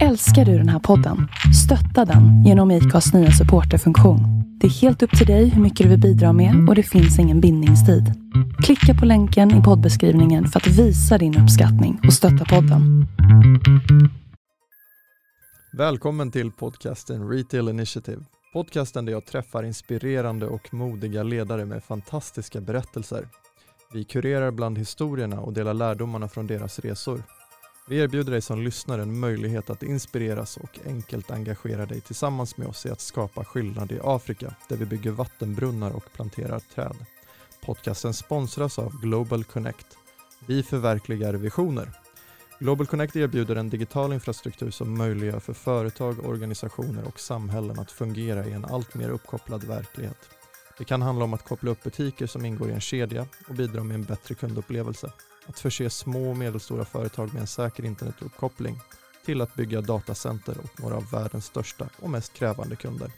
Älskar du den här podden? Stötta den genom IKAs nya supporterfunktion. Det är helt upp till dig hur mycket du vill bidra med och det finns ingen bindningstid. Klicka på länken i poddbeskrivningen för att visa din uppskattning och stötta podden. Välkommen till podcasten Retail Initiative. Podcasten där jag träffar inspirerande och modiga ledare med fantastiska berättelser. Vi kurerar bland historierna och delar lärdomarna från deras resor. Vi erbjuder dig som lyssnare en möjlighet att inspireras och enkelt engagera dig tillsammans med oss i att skapa skillnad i Afrika där vi bygger vattenbrunnar och planterar träd. Podcasten sponsras av Global Connect. Vi förverkligar visioner. Global Connect erbjuder en digital infrastruktur som möjliggör för företag, organisationer och samhällen att fungera i en allt mer uppkopplad verklighet. Det kan handla om att koppla upp butiker som ingår i en kedja och bidra med en bättre kundupplevelse att förse små och medelstora företag med en säker internetuppkoppling till att bygga datacenter åt några av världens största och mest krävande kunder.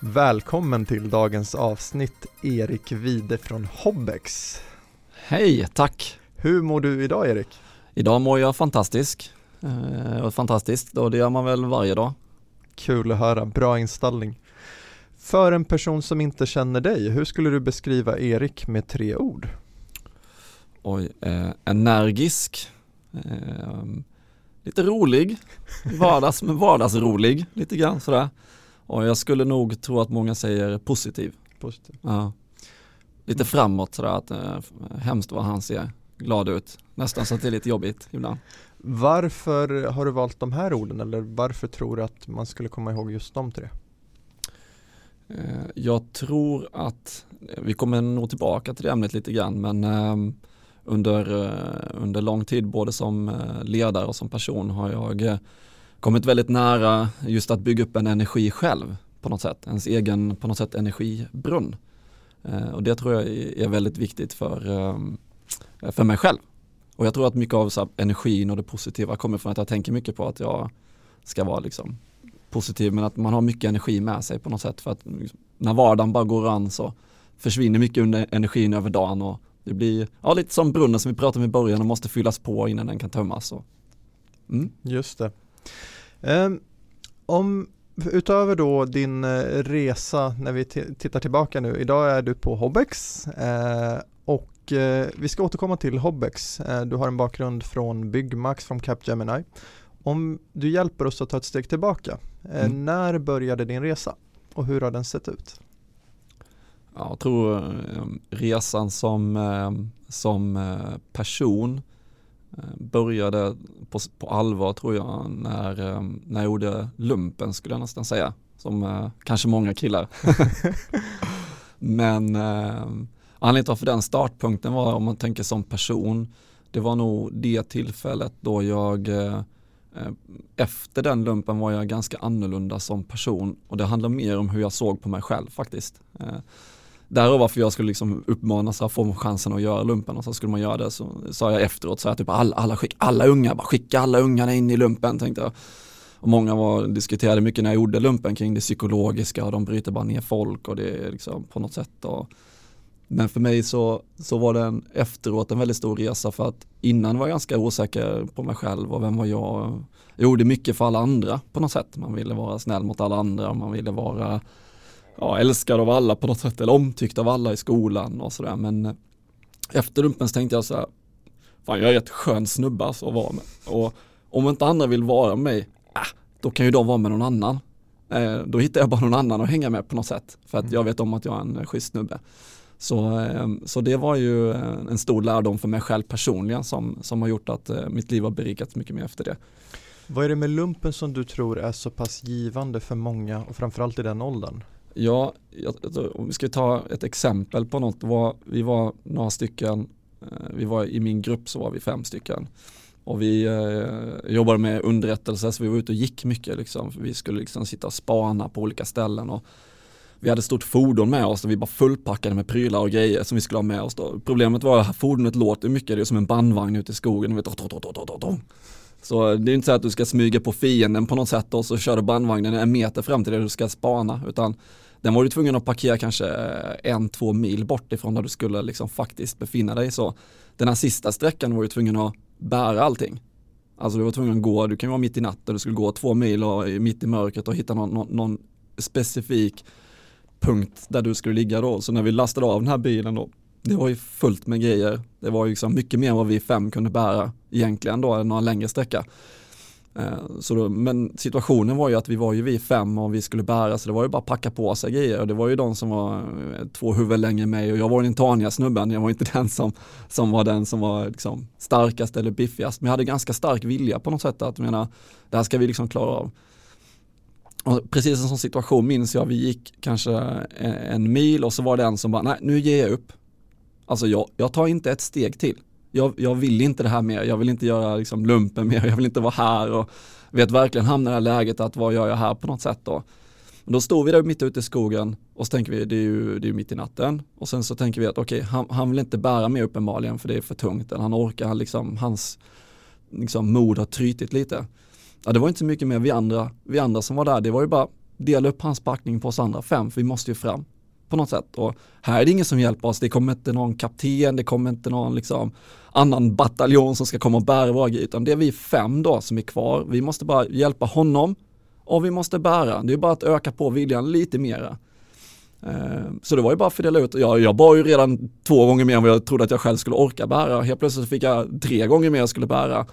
Välkommen till dagens avsnitt Erik Wide från Hobbex. Hej, tack! Hur mår du idag Erik? Idag mår jag fantastisk. Eh, fantastiskt, och det gör man väl varje dag. Kul att höra, bra inställning. För en person som inte känner dig, hur skulle du beskriva Erik med tre ord? Oj, eh, energisk, eh, lite rolig, vardags, men vardagsrolig lite grann sådär. Och jag skulle nog tro att många säger positiv. Positiv. Ja. Lite framåt sådär, att eh, hemskt vad han ser glad ut. Nästan så att det är lite jobbigt ibland. Varför har du valt de här orden eller varför tror du att man skulle komma ihåg just de tre? Eh, jag tror att, vi kommer nog tillbaka till det ämnet lite grann, men ehm, under, eh, under lång tid, både som eh, ledare och som person, har jag eh, kommit väldigt nära just att bygga upp en energi själv på något sätt, ens egen på något sätt energibrunn. Och det tror jag är väldigt viktigt för, för mig själv. Och jag tror att mycket av så energin och det positiva kommer från att jag tänker mycket på att jag ska vara liksom positiv men att man har mycket energi med sig på något sätt för att liksom, när vardagen bara går an så försvinner mycket under energin över dagen och det blir ja, lite som brunnen som vi pratade om i början och måste fyllas på innan den kan tömmas. Och, mm. Just det. Um, om utöver då din uh, resa när vi tittar tillbaka nu, idag är du på Hobbex uh, och uh, vi ska återkomma till Hobbex. du har en bakgrund från Byggmax från Capgemini. Om du hjälper oss att ta ett steg tillbaka, mm. när började din resa och hur har den sett ut? Jag tror eh, resan som, eh, som eh, person började på, på allvar tror jag när, när jag gjorde lumpen skulle jag nästan säga. Som kanske många killar. Men anledningen till varför den startpunkten var om man tänker som person. Det var nog det tillfället då jag efter den lumpen var jag ganska annorlunda som person och det handlar mer om hur jag såg på mig själv faktiskt. Därav varför jag skulle liksom uppmanas att få chansen att göra lumpen och så skulle man göra det så sa jag efteråt så här typ alla, alla, skick, alla unga, bara skicka alla ungarna in i lumpen tänkte jag. Och många var, diskuterade mycket när jag gjorde lumpen kring det psykologiska och de bryter bara ner folk och det är liksom på något sätt och, men för mig så, så var den efteråt en väldigt stor resa för att innan var jag ganska osäker på mig själv och vem var jag? Jag gjorde mycket för alla andra på något sätt. Man ville vara snäll mot alla andra, man ville vara ja, älskad av alla på något sätt eller omtyckt av alla i skolan och sådär men eh, efter lumpen så tänkte jag så här fan jag är ett skön snubbe alltså att vara med och om inte andra vill vara med mig äh, då kan ju de vara med någon annan eh, då hittar jag bara någon annan att hänga med på något sätt för att jag mm. vet om att jag är en eh, schysst snubbe så, eh, så det var ju eh, en stor lärdom för mig själv personligen som, som har gjort att eh, mitt liv har berikats mycket mer efter det. Vad är det med lumpen som du tror är så pass givande för många och framförallt i den åldern? Ja, om vi ska ta ett exempel på något. Var, vi var några stycken, eh, vi var i min grupp så var vi fem stycken. Och vi eh, jobbade med underrättelse så vi var ute och gick mycket. Liksom. Vi skulle liksom sitta och spana på olika ställen. Och vi hade ett stort fordon med oss och vi bara fullpackade med prylar och grejer som vi skulle ha med oss. Då. Problemet var att fordonet låter mycket, det är som en bandvagn ute i skogen. Vet, så det är inte så att du ska smyga på fienden på något sätt och så kör du bandvagnen en meter fram till det du ska spana. Utan den var du tvungen att parkera kanske eh, en, två mil bort ifrån där du skulle liksom faktiskt befinna dig. Så den här sista sträckan var du tvungen att bära allting. Alltså du var tvungen att gå, du kan vara mitt i natten, du skulle gå två mil och mitt i mörkret och hitta någon, någon, någon specifik punkt där du skulle ligga då. Så när vi lastade av den här bilen då, det var ju fullt med grejer. Det var ju liksom mycket mer än vad vi fem kunde bära egentligen då, några längre sträcka. Eh, så då, men situationen var ju att vi var ju vi fem och vi skulle bära så det var ju bara att packa på sig grejer och det var ju de som var eh, två huvud längre än mig och jag var den taniga snubben, jag var inte den som, som var den som var liksom starkast eller biffigast men jag hade ganska stark vilja på något sätt att mena, det här ska vi liksom klara av. Och precis en sån situation minns jag, vi gick kanske en, en mil och så var det en som bara, nej nu ger jag upp. Alltså jag, jag tar inte ett steg till jag, jag vill inte det här mer, jag vill inte göra liksom lumpen mer, jag vill inte vara här och vet verkligen hamna i det här läget att vad gör jag här på något sätt då. Men då står vi där mitt ute i skogen och så tänker vi, det är ju, det är mitt i natten. Och sen så tänker vi att okej, okay, han, han, vill inte bära mer uppenbarligen för det är för tungt, eller han orkar, han liksom, hans liksom, mod har trytit lite. Ja, det var inte så mycket mer vi andra, vi andra som var där, det var ju bara dela upp hans packning på oss andra fem, för vi måste ju fram på något sätt. Och här är det ingen som hjälper oss, det kommer inte någon kapten, det kommer inte någon liksom annan bataljon som ska komma och bära våra grejer, utan det är vi fem då som är kvar. Vi måste bara hjälpa honom och vi måste bära. Det är bara att öka på viljan lite mera. Eh, så det var ju bara att fördela ut, jag, jag bar ju redan två gånger mer än vad jag trodde att jag själv skulle orka bära. Helt plötsligt fick jag tre gånger mer jag skulle bära.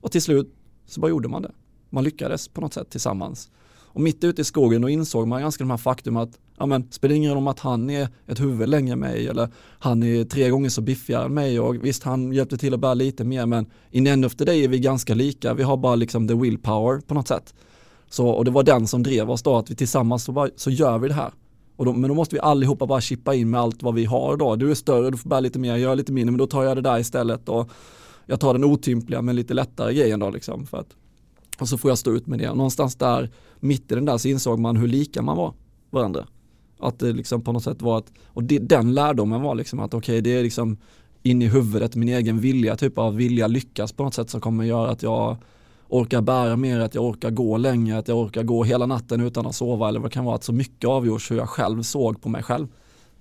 Och till slut så bara gjorde man det. Man lyckades på något sätt tillsammans. Och mitt ute i skogen då insåg man ganska de här faktum att ja men spelar ingen roll om att han är ett huvud längre än mig eller han är tre gånger så biffigare än mig och visst han hjälpte till att bära lite mer men in the end of the day är vi ganska lika, vi har bara liksom the willpower på något sätt. Så, och det var den som drev oss då att vi tillsammans så, bara, så gör vi det här. Och då, men då måste vi allihopa bara chippa in med allt vad vi har då. Du är större, du får bära lite mer, jag är lite mindre, men då tar jag det där istället och jag tar den otympliga men lite lättare grejen då liksom. För att, och så får jag stå ut med det. Och någonstans där, mitt i den där så insåg man hur lika man var varandra. Att det liksom på något sätt var att, och det, den lärdomen var liksom att okej okay, det är liksom in i huvudet, min egen vilja, typ av vilja lyckas på något sätt som kommer göra att jag orkar bära mer, att jag orkar gå längre, att jag orkar gå hela natten utan att sova eller vad det kan vara, att så mycket avgörs hur jag själv såg på mig själv.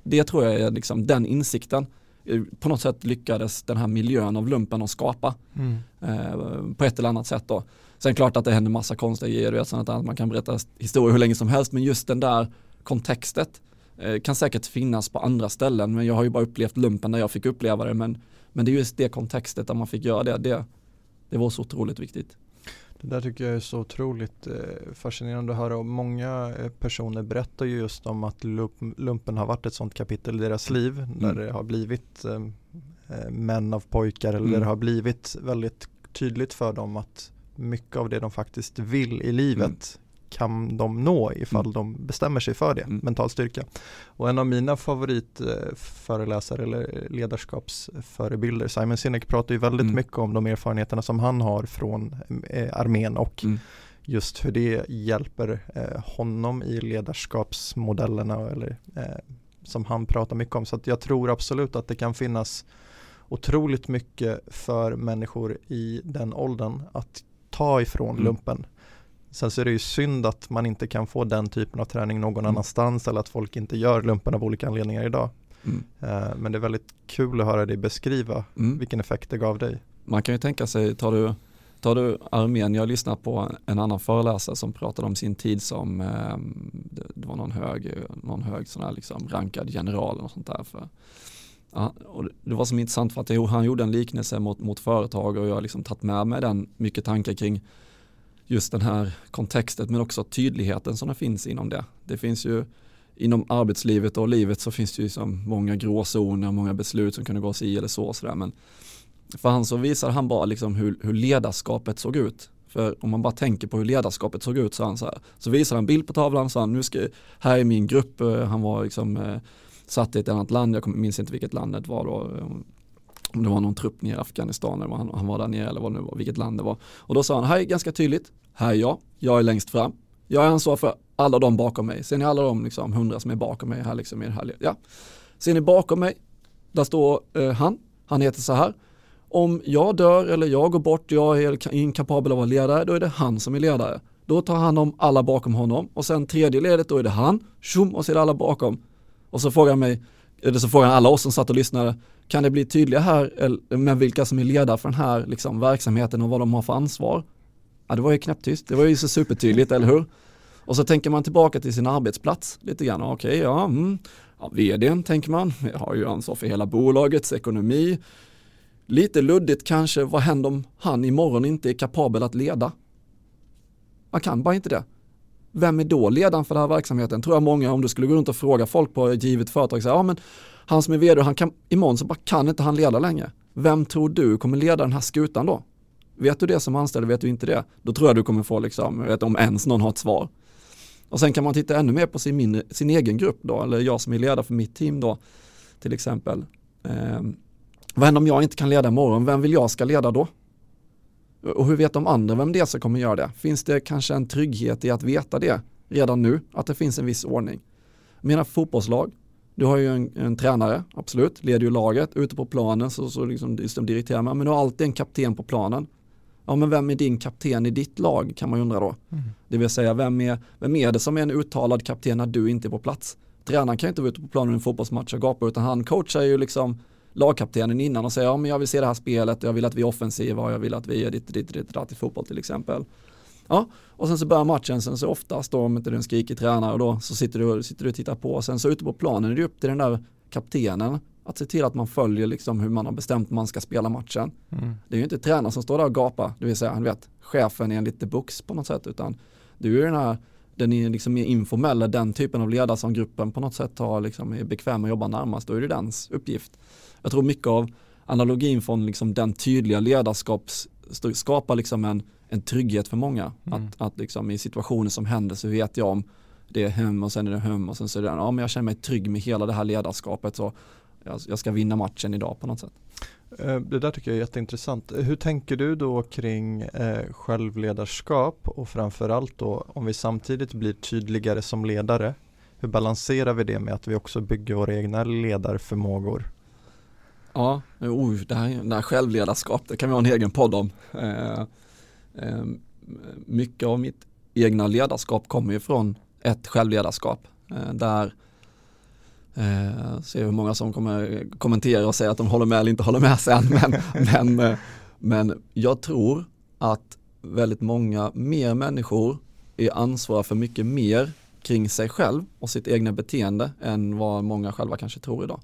Det tror jag är liksom den insikten på något sätt lyckades den här miljön av lumpen att skapa mm. eh, på ett eller annat sätt då. Sen klart att det händer massa konstiga grejer, vet, att man kan berätta historier hur länge som helst, men just den där kontextet eh, kan säkert finnas på andra ställen, men jag har ju bara upplevt lumpen där jag fick uppleva det, men, men det är just det kontextet där man fick göra det, det, det var så otroligt viktigt. Det där tycker jag är så otroligt eh, fascinerande att höra och många eh, personer berättar ju just om att lumpen har varit ett sånt kapitel i deras liv mm. där det har blivit män av pojkar eller mm. det har blivit väldigt tydligt för dem att mycket av det de faktiskt vill i livet mm. kan de nå ifall mm. de bestämmer sig för det, mm. mental styrka. Och en av mina favoritföreläsare eller ledarskapsförebilder, Simon Sinek pratar ju väldigt mm. mycket om de erfarenheterna som han har från eh, armén och mm. just hur det hjälper eh, honom i ledarskapsmodellerna eller eh, som han pratar mycket om. Så att jag tror absolut att det kan finnas otroligt mycket för människor i den åldern att ta ifrån mm. lumpen. Sen så är det ju synd att man inte kan få den typen av träning någon mm. annanstans eller att folk inte gör lumpen av olika anledningar idag. Mm. Uh, men det är väldigt kul att höra dig beskriva mm. vilken effekt det gav dig. Man kan ju tänka sig, tar du, tar du armén, jag lyssnar på en annan föreläsare som pratade om sin tid som, eh, det, var någon hög, någon hög sån här liksom rankad general och sånt där. För, Ja, och det var som intressant för att han gjorde en liknelse mot, mot företag och jag har liksom tagit med mig den mycket tankar kring just den här kontexten men också tydligheten som det finns inom det. Det finns ju inom arbetslivet och livet så finns det ju liksom många gråzoner, många beslut som kunde gå sig eller så. Och så där. Men för han så visar han bara liksom hur, hur ledarskapet såg ut. För om man bara tänker på hur ledarskapet såg ut så, han så, här, så visar han bild på tavlan så han, nu ska, här är min grupp, eh, han var liksom eh, satt i ett annat land, jag minns inte vilket land det var då, om det var någon trupp nere i Afghanistan eller han, han var där nere eller vad det nu var, vilket land det var. Och då sa han, här är ganska tydligt, här är jag, jag är längst fram, jag är ansvarig för alla de bakom mig. Ser ni alla de liksom, hundra som är bakom mig här liksom i det här, ja. Ser ni bakom mig, där står eh, han, han heter så här. Om jag dör eller jag går bort, jag är inkapabel att vara ledare, då är det han som är ledare. Då tar han om alla bakom honom och sen tredje ledet, då är det han, tjum, och så är det alla bakom. Och så frågar han mig, eller så frågar han alla oss som satt och lyssnade, Kan det bli tydligare här med vilka som är ledare för den här liksom, verksamheten och vad de har för ansvar? Ja, det var ju knäpptyst, det var ju så supertydligt, eller hur? Och så tänker man tillbaka till sin arbetsplats lite grann. Okej, okay, ja, mm. ja, vdn tänker man, jag har ju ansvar för hela bolagets ekonomi. Lite luddigt kanske, vad händer om han imorgon inte är kapabel att leda? Man kan bara inte det. Vem är då ledaren för den här verksamheten? Tror jag många, om du skulle gå runt och fråga folk på ett givet företag, säger, ja men han som är vd, han kan, imorgon så bara kan inte han leda längre. Vem tror du kommer leda den här skutan då? Vet du det som anställd, vet du inte det? Då tror jag du kommer få liksom, vet, om ens någon har ett svar. Och sen kan man titta ännu mer på sin, mindre, sin egen grupp då, eller jag som är ledare för mitt team då, till exempel. Eh, vad händer om jag inte kan leda imorgon? Vem vill jag ska leda då? Och hur vet de andra vem det är som kommer göra det? Finns det kanske en trygghet i att veta det redan nu? Att det finns en viss ordning? Jag menar fotbollslag, du har ju en, en tränare, absolut, leder ju laget, ute på planen så, så liksom, liksom dirigerar man, men du har alltid en kapten på planen. Ja men vem är din kapten i ditt lag kan man ju undra då. Mm. Det vill säga vem är, vem är det som är en uttalad kapten när du inte är på plats? Tränaren kan ju inte vara ute på planen i en fotbollsmatch och gapa utan han coachar ju liksom lagkaptenen innan och säger ja men jag vill se det här spelet, jag vill att vi är offensiva och jag vill att vi är ditt, ditt, ditt, ditt i fotboll till exempel. Ja, och sen så börjar matchen, sen så oftast då om inte den skriker tränare och då så sitter du, sitter du och tittar på. Sen så ute på planen är det upp till den där kaptenen att se till att man följer liksom hur man har bestämt man ska spela matchen. Mm. Det är ju inte tränaren som står där och gapar, det vill säga han vet chefen enligt the books på något sätt utan du är den här den är liksom mer informella, den typen av ledare som gruppen på något sätt har liksom är bekväm att jobba närmast, då är det dens uppgift. Jag tror mycket av analogin från liksom den tydliga ledarskaps skapar liksom en, en trygghet för många. Mm. Att, att liksom i situationer som händer så vet jag om det är hem och sen är det hem och sen så är det, ja men jag känner mig trygg med hela det här ledarskapet så jag, jag ska vinna matchen idag på något sätt. Eh, det där tycker jag är jätteintressant. Hur tänker du då kring eh, självledarskap och framförallt då om vi samtidigt blir tydligare som ledare? Hur balanserar vi det med att vi också bygger våra egna ledarförmågor? Ja, oh, det, här, det här självledarskap, det kan vi ha en egen podd om. Eh, eh, mycket av mitt egna ledarskap kommer ju från ett självledarskap eh, där Eh, ser hur många som kommer kommentera och säga att de håller med eller inte håller med sen. Men, men, eh, men jag tror att väldigt många mer människor är ansvariga för mycket mer kring sig själv och sitt egna beteende än vad många själva kanske tror idag.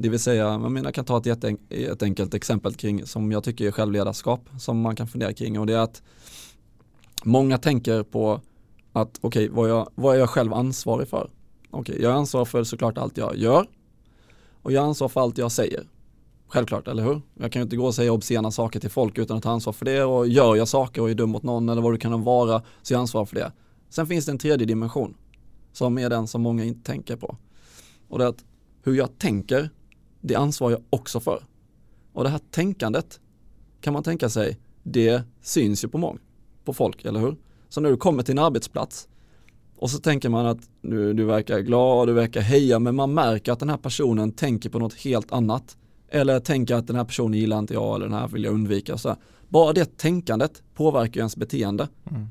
Det vill säga, jag, menar, jag kan ta ett, ett enkelt exempel kring som jag tycker är självledarskap som man kan fundera kring och det är att många tänker på att okej, okay, vad, vad är jag själv ansvarig för? Okej, okay, jag är ansvarig för såklart allt jag gör och jag är ansvarig för allt jag säger. Självklart, eller hur? Jag kan ju inte gå och säga obscena saker till folk utan att ta ansvar för det och gör jag saker och är dum mot någon eller vad det kan vara så är jag ansvarig för det. Sen finns det en tredje dimension som är den som många inte tänker på. Och det är att hur jag tänker, det ansvarar jag också för. Och det här tänkandet kan man tänka sig, det syns ju på många, på folk, eller hur? Så när du kommer till en arbetsplats och så tänker man att du, du verkar glad, du verkar heja, men man märker att den här personen tänker på något helt annat. Eller tänker att den här personen gillar inte jag eller den här vill jag undvika. Så Bara det tänkandet påverkar ens beteende. Mm.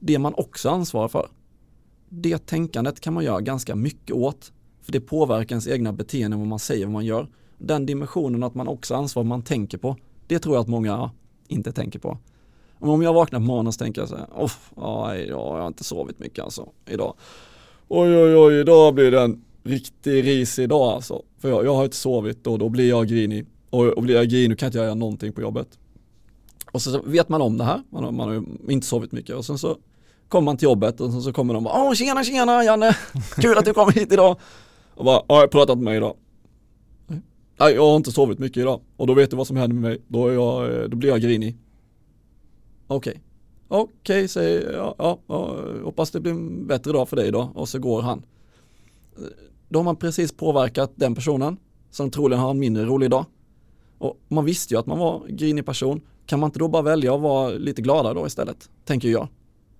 Det man också ansvarar för. Det tänkandet kan man göra ganska mycket åt. För det påverkar ens egna beteenden, vad man säger, vad man gör. Den dimensionen att man också ansvarar vad man tänker på. Det tror jag att många inte tänker på. Om jag vaknar på morgonen så tänker jag så här, oh, jag har inte sovit mycket alltså idag. Oj oj oj, idag blir det en riktig risig dag alltså. För jag, jag har inte sovit och då blir jag grinig. Och, och blir jag grinig kan inte jag göra någonting på jobbet. Och så vet man om det här, man har, man har inte sovit mycket och sen så kommer man till jobbet och sen så kommer de och bara, åh tjena tjena Janne, kul att du kom hit idag. Och bara, har jag pratat med mig idag. Nej, jag har inte sovit mycket idag och då vet du vad som händer med mig. Då, är jag, eh, då blir jag grinig. Okej. Okay. Okej, okay, säger jag. Ja, ja, hoppas det blir en bättre dag för dig då. Och så går han. Då har man precis påverkat den personen som troligen har en mindre rolig dag. Och man visste ju att man var grinig person. Kan man inte då bara välja att vara lite gladare då istället? Tänker jag.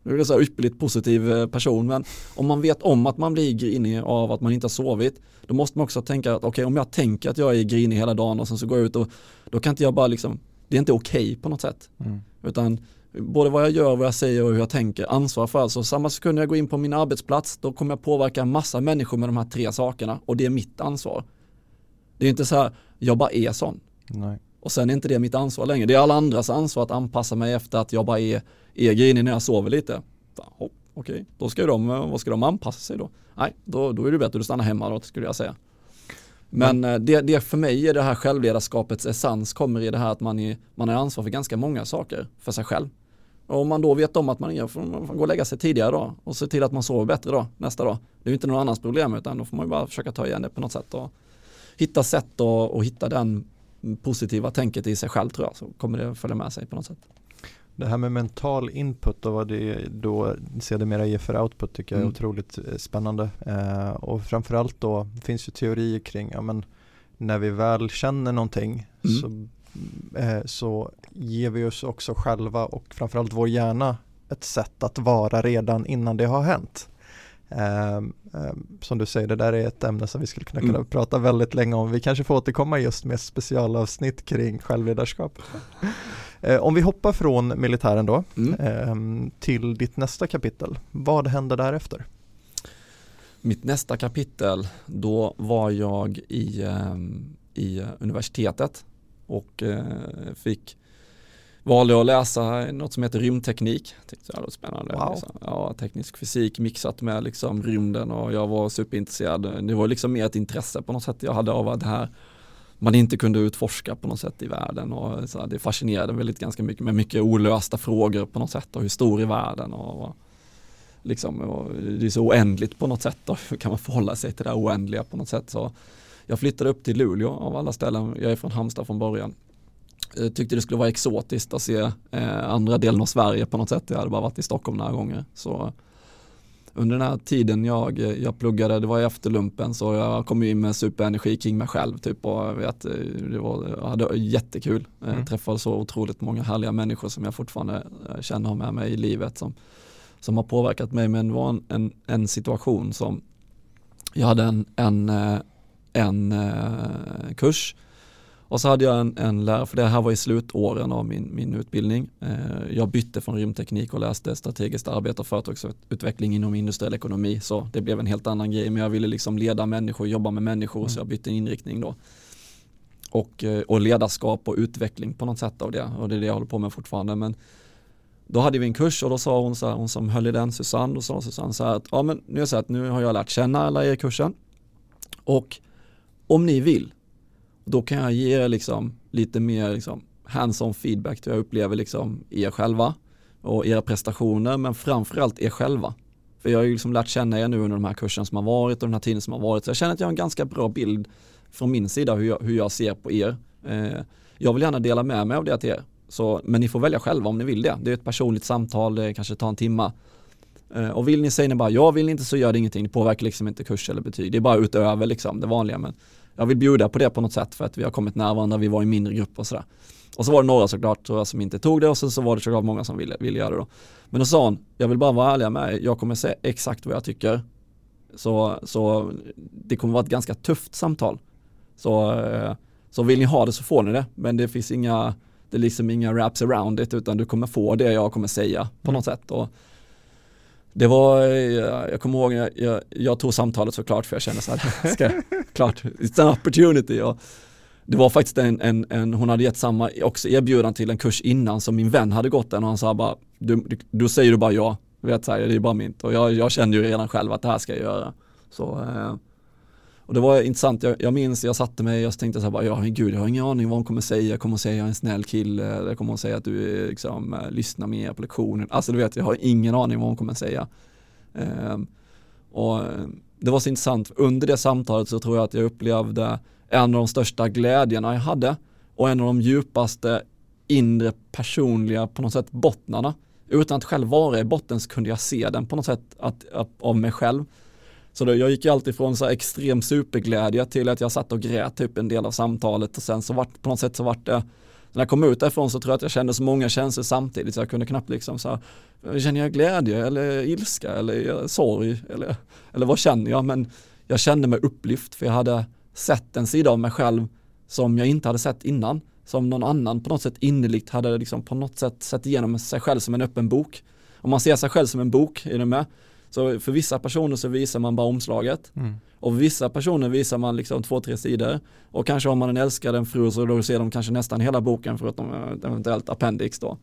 Nu är det så här ypperligt positiv eh, person men om man vet om att man blir grinig av att man inte har sovit då måste man också tänka att okej okay, om jag tänker att jag är grinig hela dagen och sen så går jag ut och då kan inte jag bara liksom det är inte okej okay på något sätt. Mm. Utan både vad jag gör, vad jag säger och hur jag tänker ansvar för. Alltså samma sekund jag går in på min arbetsplats, då kommer jag påverka en massa människor med de här tre sakerna och det är mitt ansvar. Det är inte så här, jag bara är sån. Nej. Och sen är inte det mitt ansvar längre. Det är alla andras ansvar att anpassa mig efter att jag bara är, är grinig när jag sover lite. Okej, okay. då ska de, vad ska de anpassa sig då? Nej, då, då är det bättre att du stannar hemma då skulle jag säga. Men mm. det, det för mig är det här självledarskapets essens kommer i det här att man, är, man har ansvar för ganska många saker för sig själv. Och om man då vet om att man, är, får man gå och lägga sig tidigare då och se till att man sover bättre då nästa dag. Det är ju inte någon annans problem utan då får man ju bara försöka ta igen det på något sätt och hitta sätt och, och hitta den positiva tänket i sig själv tror jag så kommer det följa med sig på något sätt. Det här med mental input och vad det då sedermera ger för output tycker jag är mm. otroligt eh, spännande. Eh, och framförallt då finns ju teorier kring, ja men när vi väl känner någonting mm. så, eh, så ger vi oss också själva och framförallt vår hjärna ett sätt att vara redan innan det har hänt. Um, um, som du säger, det där är ett ämne som vi skulle kunna, kunna mm. prata väldigt länge om. Vi kanske får återkomma just med specialavsnitt kring självledarskap. uh, om vi hoppar från militären då mm. um, till ditt nästa kapitel. Vad händer därefter? Mitt nästa kapitel, då var jag i, i universitetet och uh, fick valde att läsa något som heter rymdteknik. Tyckte det var spännande. Wow. Liksom. Ja, teknisk fysik mixat med liksom rymden och jag var superintresserad. Det var liksom mer ett intresse på något sätt jag hade av att det här man inte kunde utforska på något sätt i världen och så det fascinerade väldigt ganska mycket med mycket olösta frågor på något sätt och hur stor är världen och, och liksom och det är så oändligt på något sätt och hur kan man förhålla sig till det oändliga på något sätt så jag flyttade upp till Luleå av alla ställen, jag är från Halmstad från början tyckte det skulle vara exotiskt att se eh, andra delen av Sverige på något sätt. Jag hade bara varit i Stockholm några gånger. Så under den här tiden jag, jag pluggade, det var i efterlumpen, så jag kom in med superenergi kring mig själv. Typ, och jag, vet, eh, det var, jag hade jättekul. Mm. Jag träffade så otroligt många härliga människor som jag fortfarande känner har med mig i livet som, som har påverkat mig. Men det var en, en, en situation som, jag hade en, en, en, en kurs och så hade jag en, en lärare, för det här var i slutåren av min, min utbildning. Eh, jag bytte från rymdteknik och läste strategiskt arbete och företagsutveckling inom industriell ekonomi. Så det blev en helt annan grej, men jag ville liksom leda människor, jobba med människor, mm. så jag bytte inriktning då. Och, eh, och ledarskap och utveckling på något sätt av det. Och det är det jag håller på med fortfarande. Men då hade vi en kurs och då sa hon så här, hon som höll i den, Susanne, då sa Susanne så här att ja men nu är så att nu har jag lärt känna alla er i kursen. Och om ni vill då kan jag ge er liksom lite mer liksom hands-on feedback till hur jag upplever liksom er själva och era prestationer men framförallt er själva. För jag har ju liksom lärt känna er nu under de här kurserna som har varit och den här tiden som har varit så jag känner att jag har en ganska bra bild från min sida hur jag, hur jag ser på er. Eh, jag vill gärna dela med mig av det till er. Så, men ni får välja själva om ni vill det. Det är ett personligt samtal, det kanske tar en timma. Eh, och vill ni säga ni bara ja, vill ni inte så gör det ingenting. Det påverkar liksom inte kurs eller betyg. Det är bara utöver liksom det vanliga. Men jag vill bjuda på det på något sätt för att vi har kommit nära varandra, vi var i mindre grupper och sådär. Och så var det några såklart tror jag, som inte tog det och sen så var det såklart många som ville, ville göra det då. Men då sa hon, jag vill bara vara ärlig med jag kommer säga exakt vad jag tycker. Så, så det kommer vara ett ganska tufft samtal. Så, eh, så vill ni ha det så får ni det, men det finns inga, det är liksom inga wraps around it utan du kommer få det jag kommer säga på mm. något sätt. Och det var, eh, jag kommer ihåg, jag, jag, jag, tog samtalet såklart för jag kände så här, ska, klart, it's an opportunity. Och det var faktiskt en, en, en, hon hade gett samma också erbjudan till en kurs innan som min vän hade gått den och han sa bara, du, du, du säger du bara ja, vet så här, det är bara mitt och jag, jag kände ju redan själv att det här ska jag göra. Så eh, och det var intressant, jag, jag minns, jag satte mig och tänkte så här bara, ja men gud jag har ingen aning vad hon kommer säga, jag kommer säga jag är en snäll kille, jag kommer säga att du liksom, eh, lyssnar mer på lektionen. Alltså du vet, jag har ingen aning vad hon kommer säga. Um, och eh, det var så intressant, under det samtalet så tror jag att jag upplevde en av de största glädjerna jag hade och en av de djupaste inre personliga på något sätt bottnarna. Utan att själv vara i botten så kunde jag se den på något sätt att, att, av mig själv. Så då, jag gick ju alltid från så extrem superglädje till att jag satt och grät typ en del av samtalet och sen så vart på något sätt så vart det när jag kom ut därifrån så tror jag att jag kände så många känslor samtidigt så jag kunde knappt liksom så här, känner jag glädje eller ilska eller sorg eller, eller vad känner jag men jag kände mig upplyft för jag hade sett en sida av mig själv som jag inte hade sett innan som någon annan på något sätt innerligt hade liksom på något sätt sett igenom sig själv som en öppen bok om man ser sig själv som en bok, är du med? Så för vissa personer så visar man bara omslaget. Mm. och vissa personer visar man liksom två, tre sidor. Och kanske har man en älskad, en fru så då ser de kanske nästan hela boken förutom eventuellt appendix då. eh,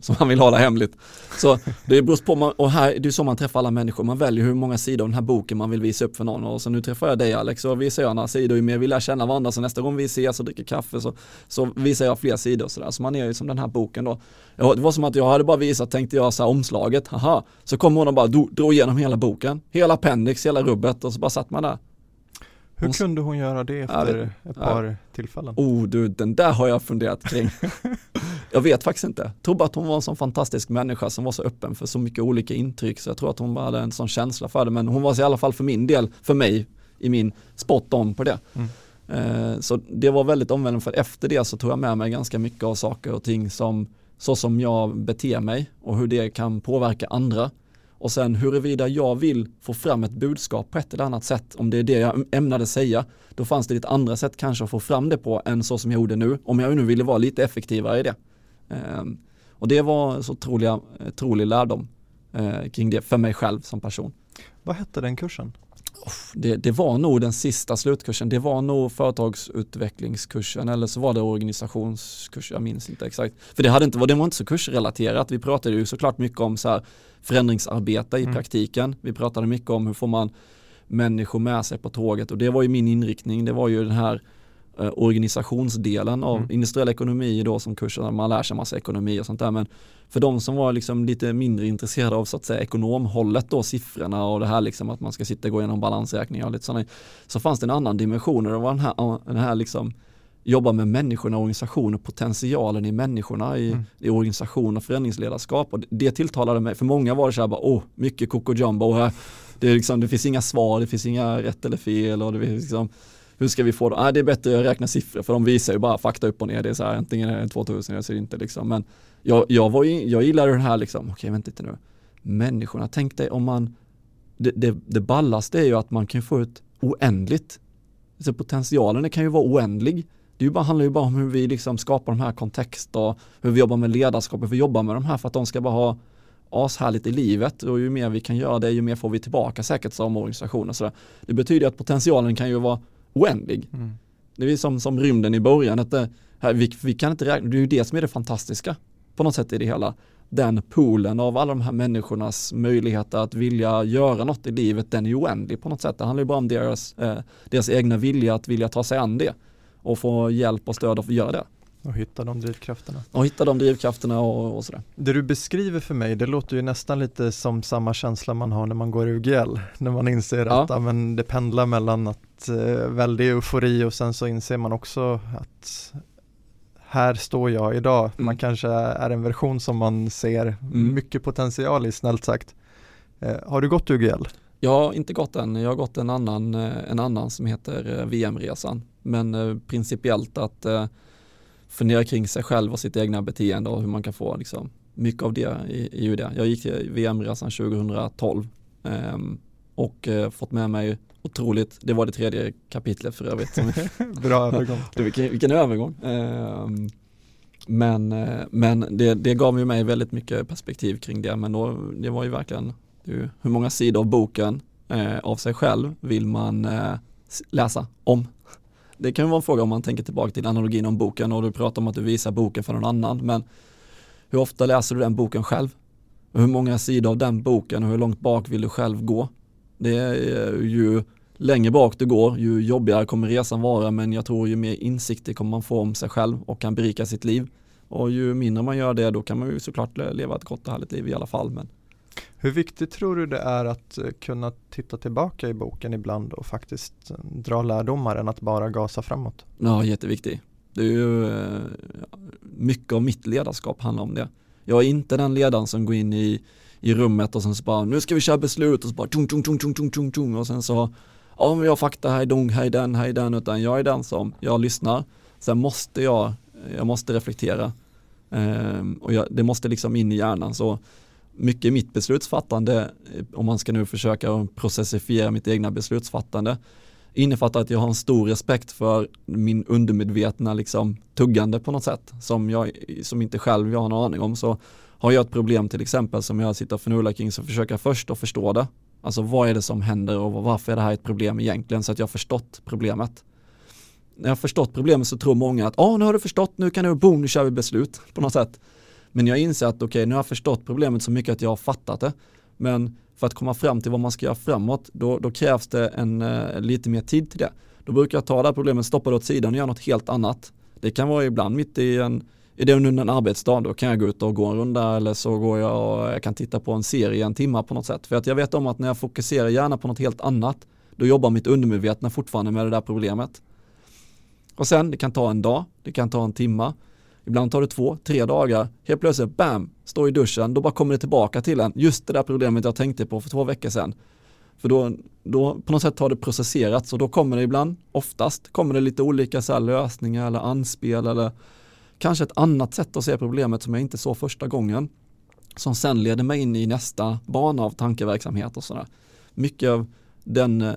som man vill hålla hemligt. Så det beror på, man, och här, det är så man träffar alla människor, man väljer hur många sidor av den här boken man vill visa upp för någon och så nu träffar jag dig Alex och visar jag några sidor, ju mer vi lär känna varandra så nästa gång vi ses och dricker kaffe så, så visar jag fler sidor och sådär, så man är ju som den här boken då. Det var som att jag hade bara visat, tänkte jag så här, omslaget, haha, så kom hon och bara drog igenom hela boken, hela appendix, hela rubbet och så bara satt man där. Hur hon, kunde hon göra det efter ett par ja. tillfällen? Oh du, den där har jag funderat kring. jag vet faktiskt inte. Jag tror bara att hon var en sån fantastisk människa som var så öppen för så mycket olika intryck så jag tror att hon bara hade en sån känsla för det men hon var i alla fall för min del, för mig, i min spot on på det. Mm. Eh, så det var väldigt omvändande för efter det så tog jag med mig ganska mycket av saker och ting som så som jag beter mig och hur det kan påverka andra och sen huruvida jag vill få fram ett budskap på ett eller annat sätt, om det är det jag ämnade säga, då fanns det ett andra sätt kanske att få fram det på än så som jag gjorde nu, om jag nu ville vara lite effektivare i det. Ehm, och det var så otroliga, otrolig lärdom eh, kring det för mig själv som person. Vad hette den kursen? Det, det, var nog den sista slutkursen. Det var nog företagsutvecklingskursen eller så var det organisationskursen. Jag minns inte exakt. För det, hade inte, det var inte så kursrelaterat. Vi pratade ju såklart mycket om så här förändringsarbete i mm. praktiken. Vi pratade mycket om hur får man människor med sig på tåget och det var ju min inriktning. Det var ju den här eh, organisationsdelen av mm. industriell ekonomi då som kursen, man lär sig massa ekonomi och sånt där men för de som var liksom lite mindre intresserade av så att säga ekonomhållet då, siffrorna och det här liksom att man ska sitta och gå igenom balansräkningar och lite sådana, så fanns det en annan dimension och det var den här, den här liksom jobba med människorna, organisationer, potentialen i människorna i, mm. i organisation och förändringsledarskap och det tilltalade mig, för många var det så här bara, åh, mycket koko jumbo här, det, är liksom, det finns inga svar, det finns inga rätt eller fel och det liksom, hur ska vi få det? Ah, det är bättre att räkna siffror för de visar ju bara fakta upp och ner, det är så här, antingen är det 2000 eller så är det inte liksom, men jag, jag, var ju, jag gillade den här liksom, okej okay, vänta lite nu, människorna, tänk dig om man, det, det, det ballaste är ju att man kan få ut oändligt, så potentialen kan ju vara oändlig, det ju bara, handlar ju bara om hur vi liksom skapar de här kontexter, och hur vi jobbar med ledarskap, hur vi jobbar med de här för att de ska bara ha ashärligt i livet. Och ju mer vi kan göra det, ju mer får vi tillbaka säkert som organisation och sådär. Det betyder att potentialen kan ju vara oändlig. Mm. Det är som, som rymden i början, att det, här, vi, vi kan inte räkna, det är ju det som är det fantastiska på något sätt i det hela. Den poolen av alla de här människornas möjligheter att vilja göra något i livet, den är oändlig på något sätt. Det handlar ju bara om deras, eh, deras egna vilja att vilja ta sig an det och få hjälp och stöd att göra det. Och hitta de drivkrafterna. Och hitta de drivkrafterna och, och sådär. Det du beskriver för mig, det låter ju nästan lite som samma känsla man har när man går UGL. När man inser ja. att men det pendlar mellan att eh, väldig eufori och sen så inser man också att här står jag idag. Mm. Man kanske är en version som man ser mm. mycket potential i, snällt sagt. Eh, har du gått UGL? Jag har inte gått den, jag har gått en annan, eh, en annan som heter eh, VM-resan. Men eh, principiellt att fundera kring sig själv och sitt egna beteende och hur man kan få liksom, mycket av det i, i det. Jag gick VM-resan 2012 eh, och eh, fått med mig otroligt, det var det tredje kapitlet för övrigt. Bra övergång. vilken, vilken övergång. Eh, men men det, det gav ju mig väldigt mycket perspektiv kring det, men då, det var ju verkligen hur många sidor av boken eh, av sig själv vill man eh, läsa om? Det kan ju vara en fråga om man tänker tillbaka till analogin om boken och du pratar om att du visar boken för någon annan, men hur ofta läser du den boken själv? hur många sidor av den boken och hur långt bak vill du själv gå? Det är ju längre bak du går, ju jobbigare kommer resan vara, men jag tror ju mer insikter kommer man få om sig själv och kan berika sitt liv. Och ju mindre man gör det, då kan man ju såklart leva ett gott och härligt liv i alla fall. Men hur viktigt tror du det är att eh, kunna titta tillbaka i boken ibland och faktiskt eh, dra lärdomar än att bara gasa framåt? Ja, jätteviktigt. Det är ju eh, mycket av mitt ledarskap handlar om det. Jag är inte den ledaren som går in i, i rummet och sen så bara nu ska vi köra beslut och så bara tung, tung, tung, tung, tung, tung, tung och sen så ja men jag fakta, hej dong, hej den, hej den, utan jag är den som, jag lyssnar. Sen måste jag, jag måste reflektera. Ehm, och jag, det måste liksom in i hjärnan så mycket i mitt beslutsfattande, om man ska nu försöka processifiera mitt egna beslutsfattande, innefattar att jag har en stor respekt för min undermedvetna liksom, tuggande på något sätt som, jag, som inte själv jag har någon aning om. Så har jag ett problem till exempel som jag sitter och förnular kring så försöker jag först att förstå det. Alltså vad är det som händer och varför är det här ett problem egentligen så att jag har förstått problemet. När jag har förstått problemet så tror många att ah, nu har du förstått, nu kan du, boom, nu kör vi beslut på något sätt. Men jag inser att okej, okay, nu har jag förstått problemet så mycket att jag har fattat det. Men för att komma fram till vad man ska göra framåt, då, då krävs det en, eh, lite mer tid till det. Då brukar jag ta det här problemet, stoppa det åt sidan och göra något helt annat. Det kan vara ibland mitt i en, är det under en arbetsdag, då kan jag gå ut och gå en runda eller så går jag och jag kan titta på en serie en timme på något sätt. För att jag vet om att när jag fokuserar gärna på något helt annat, då jobbar mitt undermedvetna fortfarande med det där problemet. Och sen, det kan ta en dag, det kan ta en timma, ibland tar det två, tre dagar, helt plötsligt, bam, står i duschen, då bara kommer det tillbaka till en, just det där problemet jag tänkte på för två veckor sedan. För då, då på något sätt har det processerats och då kommer det ibland, oftast, kommer det lite olika så lösningar eller anspel eller kanske ett annat sätt att se problemet som jag inte såg första gången. Som sen leder mig in i nästa bana av tankeverksamhet och sådär. Mycket av den eh,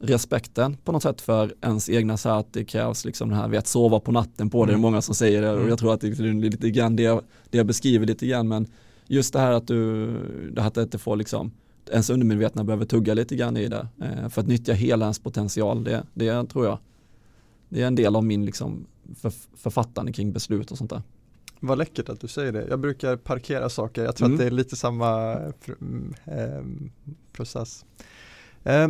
respekten på något sätt för ens egna så att det krävs liksom det här att sova på natten på det, mm. det är många som säger det och jag tror att det är lite grann det jag, det jag beskriver lite grann men just det här att du, det här att det får liksom ens undermedvetna behöver tugga lite grann i det eh, för att nyttja hela ens potential, det, det tror jag det är en del av min liksom för, författande kring beslut och sånt där. Vad läckert att du säger det. Jag brukar parkera saker, jag tror mm. att det är lite samma eh, process. Eh,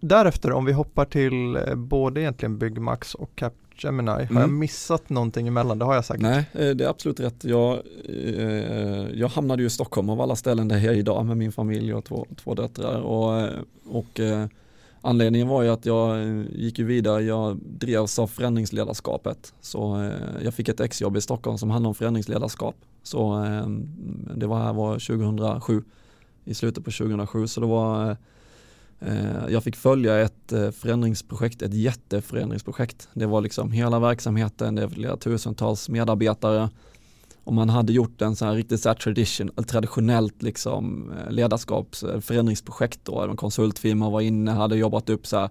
därefter om vi hoppar till eh, både egentligen Byggmax och Capgemini, mm. har jag mm. missat någonting emellan? Det har jag säkert. Nej, det är absolut rätt. Jag, jag hamnade ju i Stockholm av alla ställen där jag är idag med min familj och två, två döttrar och, och Anledningen var ju att jag eh, gick ju vidare, jag drevs av förändringsledarskapet. Så eh, jag fick ett exjobb i Stockholm som handlade om förändringsledarskap. Så eh, det var här var 2007, i slutet på 2007. Så det var jag fick följa ett förändringsprojekt, ett jätteförändringsprojekt. Det var liksom hela verksamheten, det var flera tusentals medarbetare om man hade gjort en sån här riktigt så här tradition, traditionellt liksom eh, ledarskaps eh, förändringsprojekt då. En konsultfirma var inne, hade jobbat upp så här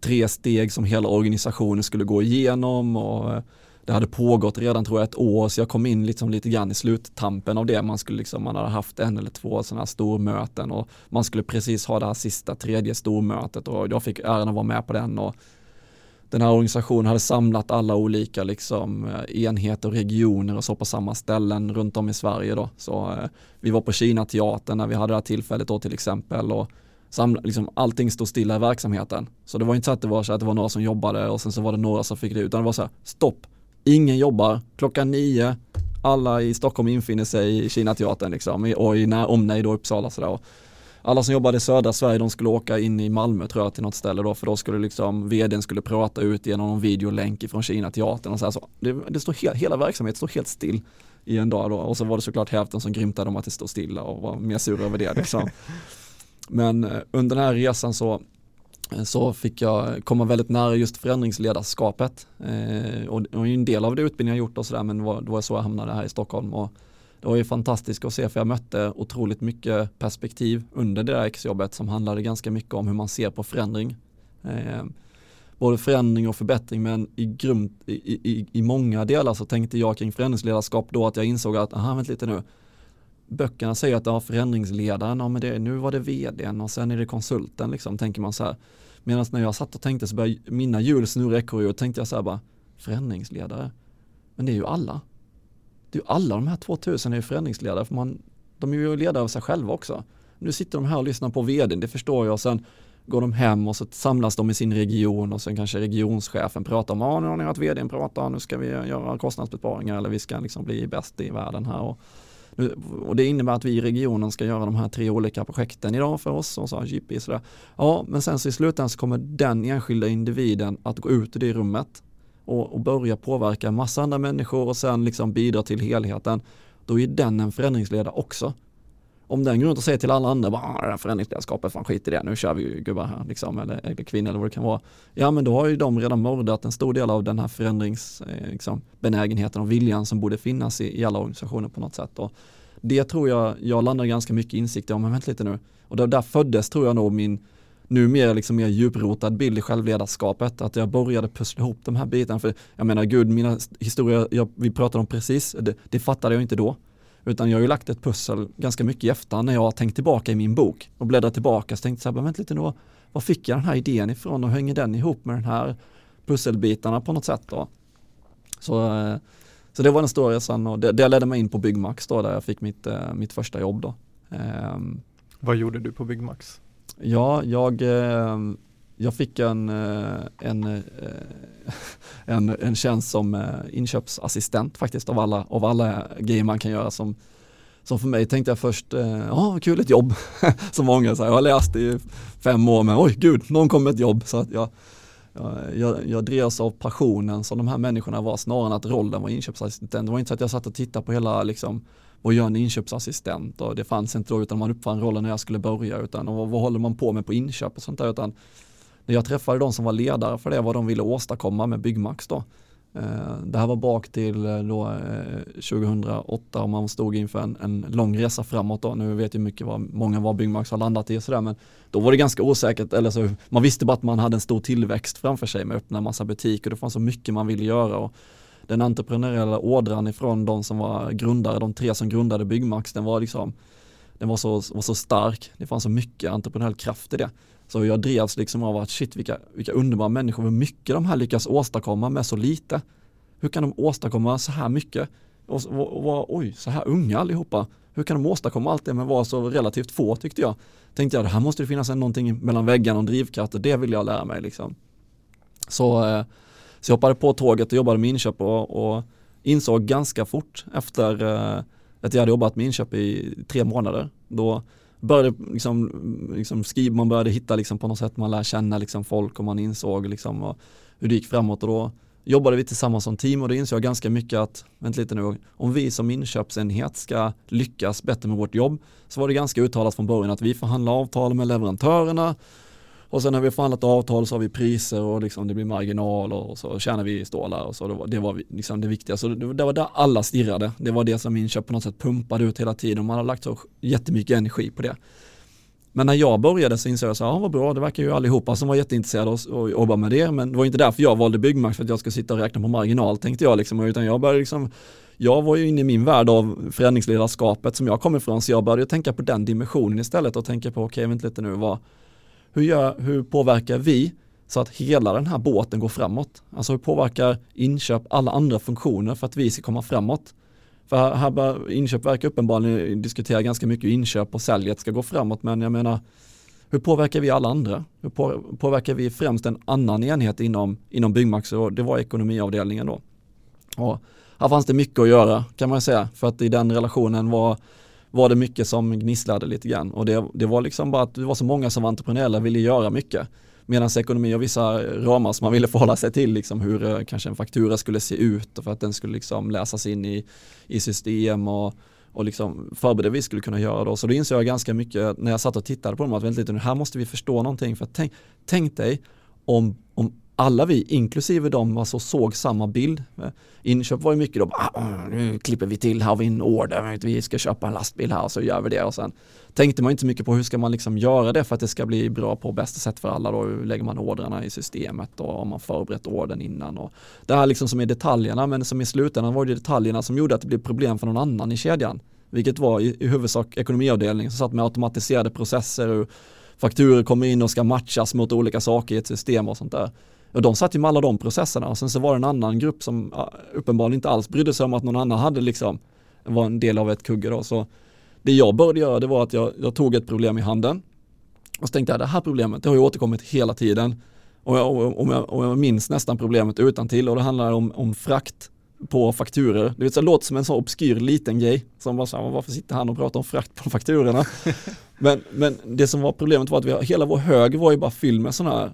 tre steg som hela organisationen skulle gå igenom och eh, det hade pågått redan tror jag ett år så jag kom in liksom lite grann i sluttampen av det. Man, skulle liksom, man hade haft en eller två sådana här stormöten och man skulle precis ha det här sista tredje stormötet och jag fick äran att vara med på den och den här organisationen hade samlat alla olika liksom, eh, enheter och regioner och så på samma ställen runt om i Sverige då. Så eh, vi var på Kina teatern när vi hade det här tillfället då till exempel och samla, liksom, allting stod stilla i verksamheten. Så det var inte så att det var så att det var några som jobbade och sen så var det några som fick det utan det var så här, stopp, ingen jobbar, klockan nio, alla i Stockholm infinner sig i Kinateatern liksom, och i när, omnejd och Uppsala sådär. Alla som jobbade i södra Sverige de skulle åka in i Malmö tror jag till något ställe då för då skulle liksom vdn skulle prata ut genom någon videolänk ifrån Kinateatern och så, här, så det, det står helt, hela verksamheten står helt still i en dag då och så var det såklart hälften som grymtade om att det stod stilla och var mer sur över det liksom. Men eh, under den här resan så så fick jag komma väldigt nära just förändringsledarskapet. Eh, och, och en del av det utbildningen jag gjort och sådär men det var, det var så jag hamnade här i Stockholm. Och det var ju fantastiskt att se för jag mötte otroligt mycket perspektiv under det där exjobbet som handlade ganska mycket om hur man ser på förändring. Eh, både förändring och förbättring men i, grumt, i, i, i många delar så tänkte jag kring förändringsledarskap då att jag insåg att, aha vänta lite nu, böckerna säger att det har förändringsledaren, ja men det, nu var det vdn och sen är det konsulten liksom, tänker man så här. Medan när jag satt och tänkte så började mina hjul snurra ekorrhjul och tänkte jag så här bara, förändringsledare, men det är ju alla. Du, alla de här 2000 är ju förändringsledare, för man, de är ju ledare av sig själva också. Nu sitter de här och lyssnar på vdn, det förstår jag, och sen går de hem och så samlas de i sin region och sen kanske regionschefen pratar om, ja nu har ni hört vdn prata, nu ska vi göra kostnadsbesparingar eller vi ska liksom bli bäst i världen här. Och och det innebär att vi i regionen ska göra de här tre olika projekten idag för oss och så GP sådär. Ja, men sen så i slutändan så kommer den enskilda individen att gå ut ur det rummet och, och börja påverka en massa andra människor och sen liksom bidra till helheten. Då är den en förändringsledare också. Om den går runt och säger till alla andra, bara ah, förändringsledarskapet, fan skit i det, nu kör vi ju gubbar här liksom, eller, eller kvinnor eller vad det kan vara. Ja men då har ju de redan mördat en stor del av den här förändringsbenägenheten liksom, och viljan som borde finnas i, i alla organisationer på något sätt. Och det tror jag, jag landar ganska mycket insikt i, men vänta lite nu. Och där, där föddes tror jag nog min, numera liksom mer djuprotad bild i självledarskapet. Att jag började pussla ihop de här bitarna. För jag menar gud, mina historier jag, vi pratade om precis, det, det fattade jag inte då. Utan jag har ju lagt ett pussel ganska mycket i efterhand när jag har tänkt tillbaka i min bok och bläddrat tillbaka så tänkte jag vänta lite nu, var fick jag den här idén ifrån och hänger den ihop med den här pusselbitarna på något sätt då. Så, eh, så det var den stora resan och det, det ledde mig in på Byggmax då där jag fick mitt, eh, mitt första jobb då. Um, Vad gjorde du på Byggmax? Ja, jag, ehm, jag fick en, eh, en, eh, en, en tjänst som eh, inköpsassistent faktiskt av alla, av alla grejer man kan göra som som för mig tänkte jag först, ja kul ett jobb, som många säger, jag har läst i fem år men oj gud, någon kom med ett jobb. Så att jag, jag, jag drevs av passionen som de här människorna var snarare än att rollen var inköpsassistent. Det var inte så att jag satt och tittade på hela liksom, vad gör en inköpsassistent och det fanns inte då utan man uppfann rollen när jag skulle börja utan och vad, vad håller man på med på inköp och sånt där utan när jag träffade de som var ledare för det vad de ville åstadkomma med Byggmax då eh, det här var bak till eh, då, eh, 2008 och man stod inför en, en lång resa framåt då. Nu vet jag mycket vad många var Byggmax har landat i och sådär men då var det ganska osäkert, eller så, man visste bara att man hade en stor tillväxt framför sig med att öppna massa butiker. Det fanns så mycket man ville göra och den entreprenöriella ådran ifrån de som var grundare, de tre som grundade Byggmax, den var liksom den var så, var så stark, det fanns så mycket entreprenöriell kraft i det. Så jag drevs liksom av att shit vilka, vilka underbara människor, hur mycket de här lyckas åstadkomma med så lite. Hur kan de åstadkomma så här mycket? Och, och, och oj, så här unga allihopa. Hur kan de åstadkomma allt det men vara så relativt få tyckte jag. Tänkte jag, det här måste det finnas någonting mellan väggarna och drivkraft och det vill jag lära mig liksom. Så, eh, så jag hoppade på tåget och jobbade med inköp och, och insåg ganska fort efter eh, att jag hade jobbat med inköp i tre månader. Då började liksom, liksom skriva, man började hitta liksom på något sätt, man lär känna liksom folk och man insåg liksom eh, hur det gick framåt och då jobbade vi tillsammans som team och då insåg jag ganska mycket att, vänta lite nu, om vi som inköpsenhet ska lyckas bättre med vårt jobb så var det ganska uttalat från början att vi förhandlar avtal med leverantörerna och sen när vi förhandlat avtal så har vi priser och liksom det blir marginal och så tjänar vi stålar och så. Det var, det var liksom det viktiga. Så det, det var där alla stirrade. Det var det som inköp på något sätt pumpade ut hela tiden man har lagt så jättemycket energi på det. Men när jag började så insåg jag så ja vad bra, det verkar ju allihopa som var jätteintresserade och jobba med det. Men det var inte därför jag valde Byggmax för att jag ska sitta och räkna på marginal tänkte jag liksom. Utan jag började liksom, jag var ju inne i min värld av förändringsledarskapet som jag kom ifrån. Så jag började tänka på den dimensionen istället och tänka på, okej okay, vänta lite nu, vad, hur, gör, hur påverkar vi så att hela den här båten går framåt? Alltså hur påverkar inköp alla andra funktioner för att vi ska komma framåt? För här bör inköp verkar uppenbarligen diskutera ganska mycket hur inköp och säljet ska gå framåt men jag menar hur påverkar vi alla andra? Hur påverkar vi främst en annan enhet inom, inom Byggmax och det var ekonomiavdelningen då. Och här fanns det mycket att göra kan man säga för att i den relationen var var det mycket som gnisslade lite grann och det, det var liksom bara att det var så många som var entreprenörer ville göra mycket. Medan ekonomi och vissa ramar som man ville förhålla sig till, liksom hur eh, kanske en faktura skulle se ut och för att den skulle liksom läsas in i, i system och, och liksom förbereda vi skulle kunna göra då. Så då insåg jag ganska mycket när jag satt och tittade på dem att vänta lite, här måste vi förstå någonting. För tänk, tänk dig om, om alla vi, inklusive de, alltså såg samma bild. Eh, inköp var ju mycket då, ah, mm, nu klipper vi till, här har vi en order, vi ska köpa en lastbil här och så gör vi det och sen tänkte man inte så mycket på hur ska man liksom göra det för att det ska bli bra på bästa sätt för alla då, hur lägger man ordrarna i systemet och har man förberett ordern innan och det här liksom som är detaljerna men som i slutändan var det detaljerna som gjorde att det blev problem för någon annan i kedjan vilket var i, i huvudsak ekonomiavdelningen som satt med automatiserade processer och fakturer kommer in och ska matchas mot olika saker i ett system och sånt där. Och de satt ju med alla de processerna och sen så var det en annan grupp som uppenbarligen inte alls brydde sig om att någon annan hade liksom var en del av ett kugge då. Så det jag började göra det var att jag, jag tog ett problem i handen och så tänkte jag det här problemet det har ju återkommit hela tiden och jag, och, jag, och jag minns nästan problemet utan till och det handlar om, om frakt på fakturer. Det, det låter som en så obskyr liten grej som bara så här, varför sitter han och pratar om frakt på fakturorna? men, men det som var problemet var att vi, hela vår hög var ju bara fylld med sådana här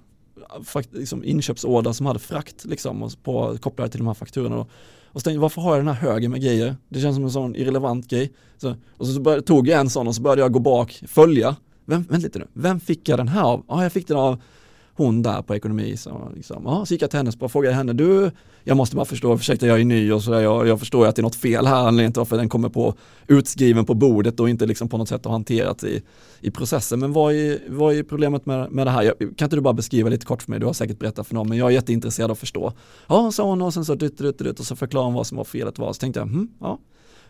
liksom inköpsorder som hade frakt liksom, på, kopplade till de här fakturorna. Och så tänkte jag, varför har jag den här högen med grejer? Det känns som en sån irrelevant grej. Så, och så började, tog jag en sån och så började jag gå bak, följa. Vem, vänta lite nu, vem fick jag den här av? Ja, jag fick den av hon där på ekonomi. Så, liksom, ja, så gick jag till henne och frågade henne, du, jag måste bara förstå, ursäkta jag är ny och sådär, jag, jag förstår att det är något fel här, anledningen till varför den kommer på utskriven på bordet och inte liksom på något sätt har hanterats i, i processen. Men vad är, vad är problemet med, med det här? Jag, kan inte du bara beskriva lite kort för mig, du har säkert berättat för någon, men jag är jätteintresserad av att förstå. Ja, sa hon och sen så dytt, dytt, dytt, och så förklarade hon vad som var felet var, så tänkte jag, hm, ja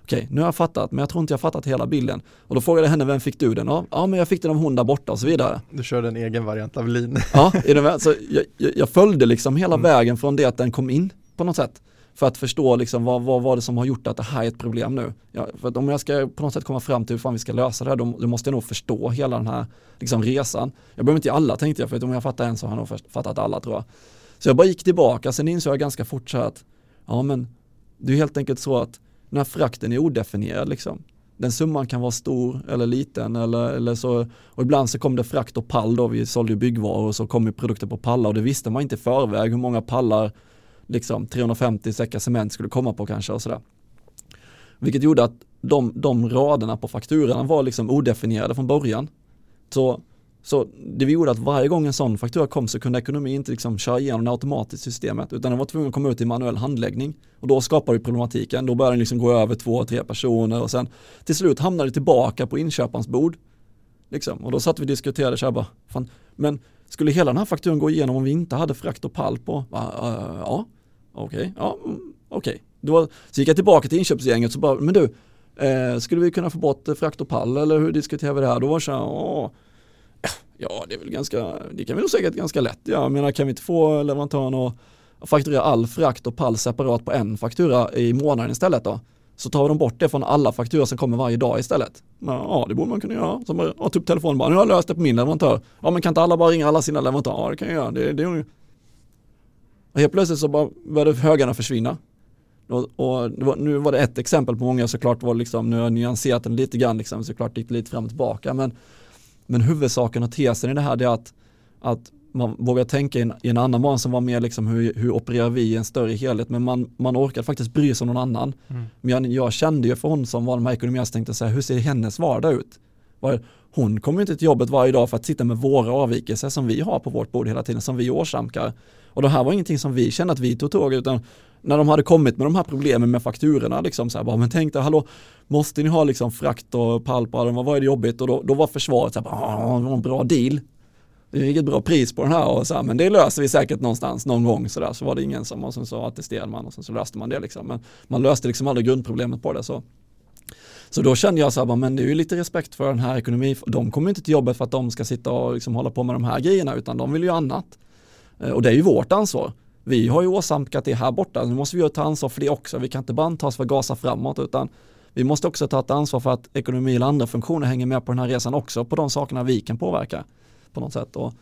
okej, nu har jag fattat, men jag tror inte jag fattat hela bilden. Och då frågade jag henne, vem fick du den av? Ja, men jag fick den av hon där borta och så vidare. Du körde en egen variant av lin. Ja, i den, så jag, jag, följde liksom hela mm. vägen från det att den kom in på något sätt. För att förstå liksom vad, vad var det som har gjort att det här är ett problem nu. Ja, för att om jag ska på något sätt komma fram till hur fan vi ska lösa det här, då, då måste jag nog förstå hela den här liksom, resan. Jag behöver inte alla tänkte jag, för att om jag fattar en så har jag nog fattat alla tror jag. Så jag bara gick tillbaka, sen insåg jag ganska fort så att, ja men det är helt enkelt så att den här frakten är odefinierad liksom. Den summan kan vara stor eller liten eller, eller så, och ibland så kom det frakt och pall då, vi sålde ju byggvaror och så kom ju produkter på pallar och det visste man inte i förväg hur många pallar liksom 350 säckar cement skulle komma på kanske och sådär. Vilket gjorde att de, de raderna på fakturorna var liksom odefinierade från början. Så, så det vi gjorde att varje gång en sån faktura kom så kunde ekonomin inte liksom köra igenom det automatiskt systemet utan den var tvungen att komma ut i manuell handläggning. Och då skapade vi problematiken, då började den liksom gå över två, tre personer och sen till slut hamnade det tillbaka på inköparens bord. Liksom. Och då satt vi och diskuterade så här bara, fan, men skulle hela den här fakturan gå igenom om vi inte hade frakt och pall på? Uh, ja, okej, okay. ja, mm, okej. Okay. Så gick jag tillbaka till inköpsgänget så bara, men du, eh, skulle vi kunna få bort frakt och pall eller hur diskuterar vi det här? Då var det så här, åh, ja det är väl ganska, det kan vi nog säkert ganska lätt. Jag menar kan vi inte få leverantören att fakturera all frakt och pall separat på en faktura i månaden istället då? Så tar de bort det från alla fakturor som kommer varje dag istället. Men, ja, det borde man kunna göra. Så man ja, typ telefonen bara, nu har jag löst det på min leverantör. Ja, men kan inte alla bara ringa alla sina leverantörer? Ja, det kan jag göra. Det, det, och helt plötsligt så bara började högarna försvinna. Och, och var, nu var det ett exempel på många såklart var liksom, nu har jag nyanserat den lite grann liksom, såklart gick det lite fram och tillbaka. Men, men huvudsaken och tesen i det här är att, att man vågar tänka i en, i en annan bana som var mer liksom hur, hur opererar vi i en större helhet men man, man orkade faktiskt bry sig om någon annan. Mm. Men jag, jag, kände ju för hon som var de här ekonomierna så tänkte jag hur ser hennes vardag ut? Hon kommer inte till jobbet varje dag för att sitta med våra avvikelser som vi har på vårt bord hela tiden, som vi åsamkar. Och det här var ingenting som vi kände att vi tog tåg utan när de hade kommit med de här problemen med fakturorna, liksom så här, bara, men tänk dig, hallå, måste ni ha liksom frakt och pall på vad är det jobbigt? Och då, då var försvaret så här, ah, en bra deal. Det är ett bra pris på den här och så här, men det löser vi säkert någonstans någon gång så där. Så var det ingen som, och sen så attesterade man och sen så löste man det liksom. Men man löste liksom aldrig grundproblemet på det så. Så då kände jag så här, men det är ju lite respekt för den här ekonomin. De kommer inte till jobbet för att de ska sitta och liksom hålla på med de här grejerna utan de vill ju annat. Eh, och det är ju vårt ansvar. Vi har ju åsamkat det här borta, nu måste vi ju ta ansvar för det också. Vi kan inte bara anta oss för att gasa framåt utan vi måste också ta ett ansvar för att ekonomi eller andra funktioner hänger med på den här resan också, på de sakerna vi kan påverka på något sätt. Och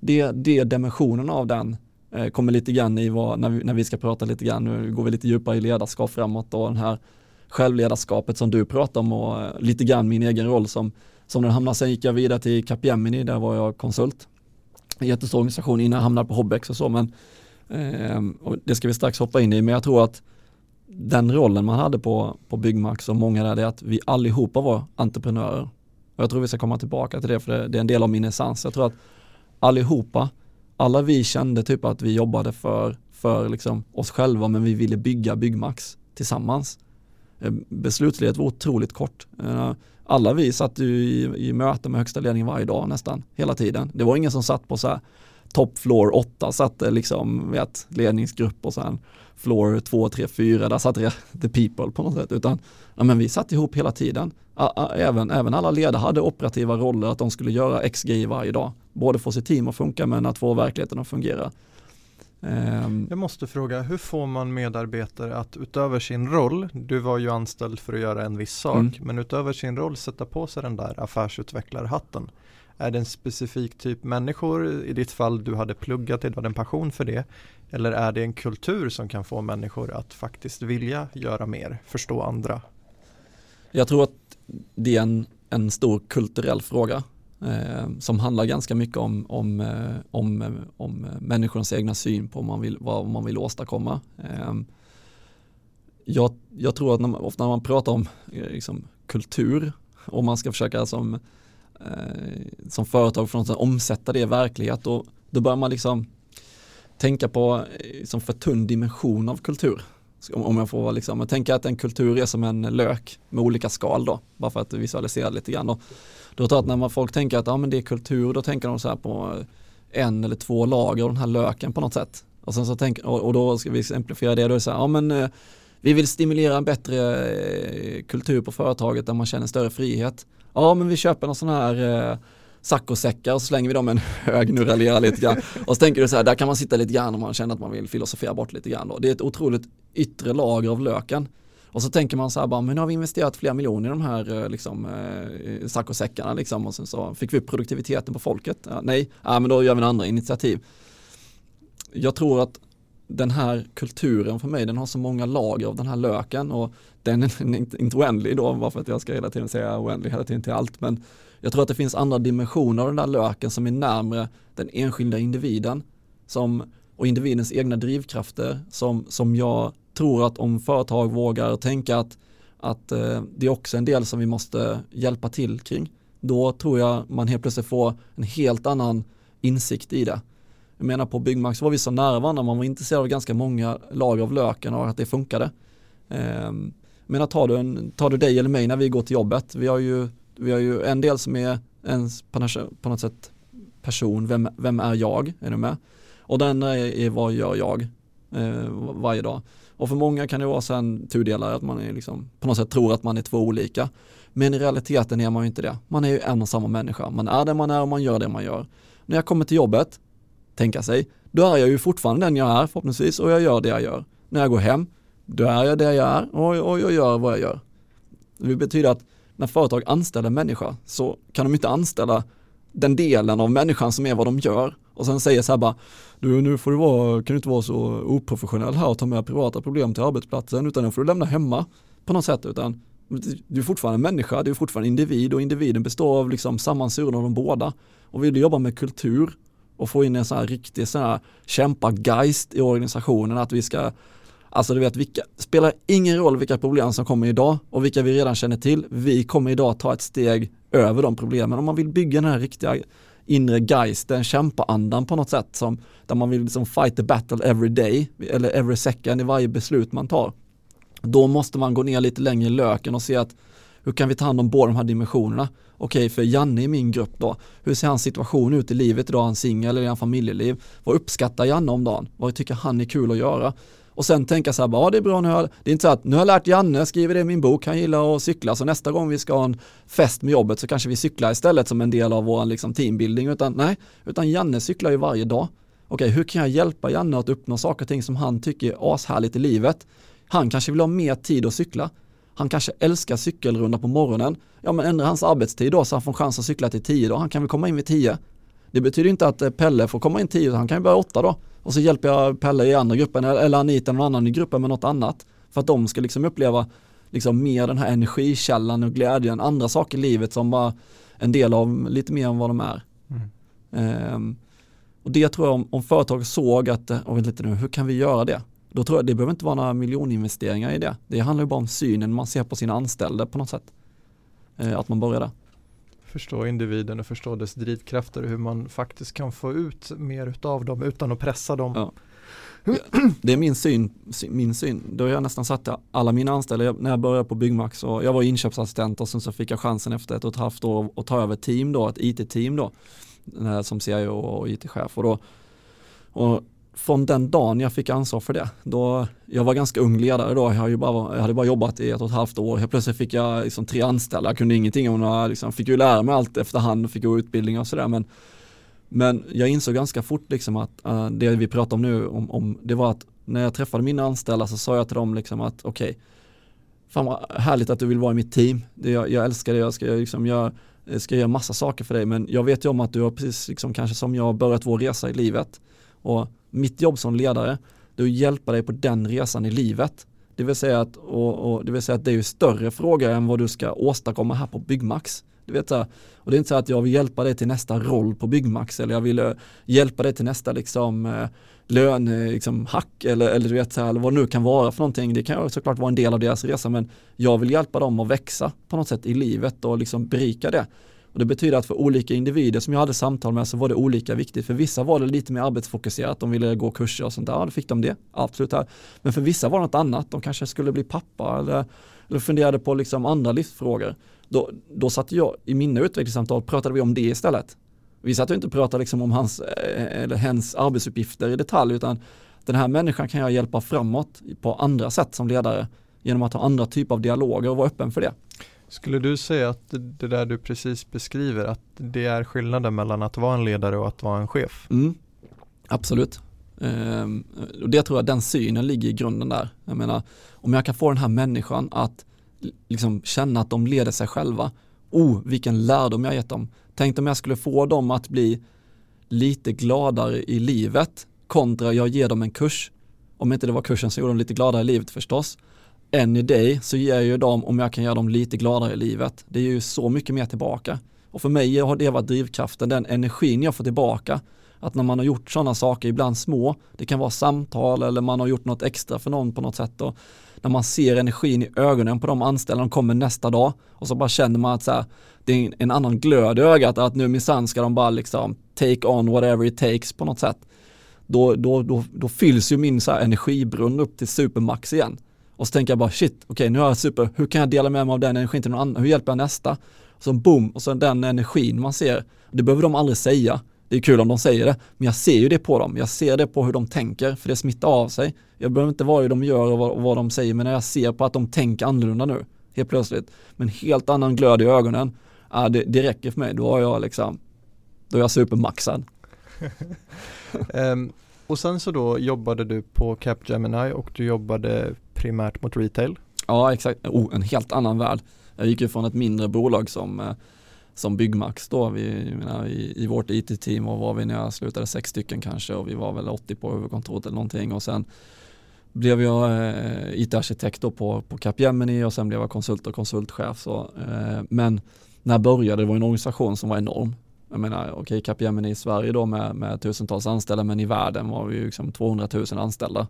det, det dimensionen av den eh, kommer lite grann i vad, när vi, när vi ska prata lite grann, nu går vi lite djupare i ledarskap framåt och den här självledarskapet som du pratar om och eh, lite grann min egen roll som, som den hamnade. Sen gick jag vidare till Capgemini, där var jag konsult. En jättestor organisation innan jag hamnade på Hobbex och så, men eh, och det ska vi strax hoppa in i, men jag tror att den rollen man hade på, på Byggmax och många där, det är att vi allihopa var entreprenörer. Och jag tror vi ska komma tillbaka till det, för det, det är en del av min essens. Jag tror att allihopa, alla vi kände typ att vi jobbade för, för liksom oss själva, men vi ville bygga Byggmax tillsammans. Eh, Beslutsledet var otroligt kort. Eh, alla vi satt ju i, i möte med högsta ledningen varje dag nästan, hela tiden. Det var ingen som satt på så här top floor 8 satt eh, liksom vet, ledningsgrupp och sen floor 2, 3, 4 där satt the people på något sätt utan ja, men vi satt ihop hela tiden. Även, även alla ledare hade operativa roller att de skulle göra x grejer varje dag. Både få sitt team att funka men att få verkligheten att fungera. Ehm. Jag måste fråga, hur får man medarbetare att utöver sin roll, du var ju anställd för att göra en viss sak, mm. men utöver sin roll sätta på sig den där affärsutvecklarhatten? Är det en specifik typ människor, i ditt fall du hade pluggat, du hade en passion för det, eller är det en kultur som kan få människor att faktiskt vilja göra mer, förstå andra? Jag tror att det är en, en stor kulturell fråga eh, som handlar ganska mycket om, om, eh, om, eh, om människors egna syn på man vill, vad man vill åstadkomma. Eh, jag, jag, tror att när man, ofta när man pratar om eh, liksom, kultur och man ska försöka som, Eh, som företag för att omsätta det i verklighet då, då börjar man liksom tänka på eh, som för tunn dimension av kultur. Om jag får liksom, jag tänker att en kultur är som en lök med olika skal då, bara för att visualisera lite grann. Då. Då tror jag att när man, folk tänker att ja, men det är kultur, då tänker de så här på eh, en eller två lager av den här löken på något sätt. Och, sen så tänk, och, och då ska vi exemplifiera det, då är det så här, ja men Vi vill stimulera en bättre kultur på företaget där man känner större frihet. Ja, men vi köper någon sån här eh, saccosäckar och så slänger vi dem en hög, nu raljerar lite grann. Och så tänker du så här, där kan man sitta lite grann om man känner att man vill filosofera bort lite grann. Då. Det är ett otroligt yttre lager av löken. Och så tänker man så här, bara, men nu har vi investerat flera miljoner i de här eh, liksom, eh, saccosäckarna liksom. och sen så fick vi upp produktiviteten på folket. Ja, nej, ja, men då gör vi en andra initiativ. Jag tror att den här kulturen för mig, den har så många lager av den här löken och den är inte, inte oändlig då, bara för att jag ska hela tiden säga oändlig hela tiden till allt, men jag tror att det finns andra dimensioner av den där löken som är närmre den enskilda individen som, och individens egna drivkrafter som, som jag tror att om företag vågar tänka att, att eh, det är också en del som vi måste hjälpa till kring, då tror jag man helt plötsligt får en helt annan insikt i det. Jag menar på Byggmax var vi så nära varandra, man var intresserad av ganska många lager av löken och att det funkade. Ehm, jag menar tar du, en, tar du dig eller mig när vi går till jobbet, vi har ju, vi har ju en del som är ens på något sätt person, vem, vem är jag, är du med? Och den är, är vad gör jag eh, varje dag. Och för många kan det vara sen tudelare, att man är liksom, på något sätt tror att man är två olika. Men i realiteten är man ju inte det. Man är ju en och samma människa. Man är det man är och man gör det man gör. När jag kommer till jobbet, tänka sig, då är jag ju fortfarande den jag är förhoppningsvis och jag gör det jag gör. När jag går hem, då är jag det jag är och, och jag gör vad jag gör. Det betyder att när företag anställer människa så kan de inte anställa den delen av människan som är vad de gör och sen säger så här bara, du nu får du vara, kan du inte vara så oprofessionell här och ta med privata problem till arbetsplatsen utan den får du lämna hemma på något sätt utan du är fortfarande människa, du är fortfarande individ och individen består av liksom sammansurna av de båda. Och vill du jobba med kultur och få in en sån här riktig sån här kämpageist i organisationen att vi ska Alltså du vet, vilka, spelar ingen roll vilka problem som kommer idag och vilka vi redan känner till. Vi kommer idag ta ett steg över de problemen. Om man vill bygga den här riktiga inre geisten, kämpaandan på något sätt som där man vill liksom fight the battle every day eller every second i varje beslut man tar. Då måste man gå ner lite längre i löken och se att hur kan vi ta hand om båda de här dimensionerna? Okej, för Janne i min grupp då, hur ser hans situation ut i livet idag? Är han singel eller i han familjeliv? Vad uppskattar Janne om dagen? Vad tycker han är kul att göra? och sen tänka så här, ja det är bra nu har, det är inte så att nu har jag lärt Janne, skriver det i min bok, han gillar att cykla, så nästa gång vi ska ha en fest med jobbet så kanske vi cyklar istället som en del av vår liksom, teambuilding, utan nej, utan Janne cyklar ju varje dag. Okej, hur kan jag hjälpa Janne att uppnå saker och ting som han tycker är ashärligt i livet? Han kanske vill ha mer tid att cykla. Han kanske älskar cykelrunda på morgonen. Ja men ändra hans arbetstid då så han får chans att cykla till tio då. Han kan väl komma in vid tio. Det betyder inte att eh, Pelle får komma in tio, han kan ju börja åtta då och så hjälper jag Pelle i andra gruppen eller Anita någon annan i gruppen med något annat. För att de ska liksom uppleva liksom mer den här energikällan och glädjen, andra saker i livet som bara en del av lite mer än vad de är. Mm. Um, och det tror jag om, om företag såg att, och vet lite nu, hur kan vi göra det? Då tror jag det behöver inte vara några miljoninvesteringar i det. Det handlar ju bara om synen man ser på sina anställda på något sätt. Uh, att man börjar där förstå individen och förstå dess drivkrafter och hur man faktiskt kan få ut mer av dem utan att pressa dem. Ja. Det är min syn, min syn. Då har jag nästan satt alla mina anställda, när jag började på Byggmax och jag var inköpsassistent och sen så fick jag chansen efter ett och ett halvt år att ta över team då, ett IT-team då, som CIO och IT-chef och då och från den dagen jag fick ansvar för det, då, jag var ganska ung ledare då, jag, bara, jag hade bara jobbat i ett och ett halvt år, helt plötsligt fick jag liksom tre anställda, jag kunde ingenting om några, liksom, fick ju lära mig allt efterhand, fick gå utbildningar och sådär. Men, men jag insåg ganska fort liksom att uh, det vi pratar om nu, om, om, det var att när jag träffade mina anställda så sa jag till dem liksom att okej, okay, fan vad härligt att du vill vara i mitt team, det, jag, jag älskar det, jag ska, liksom, jag ska göra massa saker för dig men jag vet ju om att du har precis liksom, kanske som jag börjat vår resa i livet och mitt jobb som ledare, det är att hjälpa dig på den resan i livet. Det vill säga att, och, och det, vill säga att det är ju större fråga än vad du ska åstadkomma här på Byggmax. Du vet, och det är inte så att jag vill hjälpa dig till nästa roll på Byggmax eller jag vill eh, hjälpa dig till nästa liksom, eh, lönehack liksom, hack eller, eller du vet, så här, eller vad det nu kan vara för någonting. Det kan såklart vara en del av deras resa men jag vill hjälpa dem att växa på något sätt i livet och liksom berika det. Och det betyder att för olika individer som jag hade samtal med så var det olika viktigt. För vissa var det lite mer arbetsfokuserat, de ville gå kurser och sånt där, ja då fick de det, absolut. Här. Men för vissa var det något annat, de kanske skulle bli pappa eller, eller funderade på liksom andra livsfrågor. Då, då satt jag i mina utvecklingssamtal, pratade vi om det istället. Vi satt inte och pratade liksom om hans eh, eller hens arbetsuppgifter i detalj utan den här människan kan jag hjälpa framåt på andra sätt som ledare genom att ha andra typer av dialoger och vara öppen för det. Skulle du säga att det där du precis beskriver, att det är skillnaden mellan att vara en ledare och att vara en chef? Mm, absolut. Ehm, och det tror jag, den synen ligger i grunden där. Jag menar, om jag kan få den här människan att liksom känna att de leder sig själva. Oh, vilken lärdom jag gett dem. Tänk om jag skulle få dem att bli lite gladare i livet kontra jag ger dem en kurs. Om inte det var kursen så gjorde de lite gladare i livet förstås. Än i dig så ger jag ju dem, om jag kan göra dem lite gladare i livet, det är ju så mycket mer tillbaka. Och för mig har det varit drivkraften, den energin jag får tillbaka. Att när man har gjort sådana saker, ibland små, det kan vara samtal eller man har gjort något extra för någon på något sätt. Och när man ser energin i ögonen på de anställda, de kommer nästa dag och så bara känner man att så här, det är en annan glöd i ögat, att nu minsann ska de bara liksom take on whatever it takes på något sätt. Då, då, då, då fylls ju min så här energibrunn upp till supermax igen. Och så tänker jag bara shit, okej okay, nu har jag super, hur kan jag dela med mig av den energin till någon annan, hur hjälper jag nästa? Och så boom, och så den energin man ser, det behöver de aldrig säga, det är kul om de säger det, men jag ser ju det på dem. Jag ser det på hur de tänker, för det smittar av sig. Jag behöver inte vara hur de gör och vad, och vad de säger, men när jag ser på att de tänker annorlunda nu, helt plötsligt, med en helt annan glöd i ögonen, äh, det, det räcker för mig. Då har jag liksom, då är jag supermaxad. um, och sen så då jobbade du på Capgemini och du jobbade primärt mot retail. Ja, exakt. Oh, en helt annan värld. Jag gick ju från ett mindre bolag som eh, som Byggmax då, vi, menar, i, i vårt IT-team och var vi när jag slutade sex stycken kanske och vi var väl 80 på huvudkontoret eller någonting och sen blev jag eh, IT-arkitekt då på, på Capgemini och sen blev jag konsult och konsultchef. Så, eh, men när jag började, det var en organisation som var enorm. Jag menar, okej, okay, Capgemini i Sverige då med, med tusentals anställda, men i världen var vi ju liksom 200 000 anställda.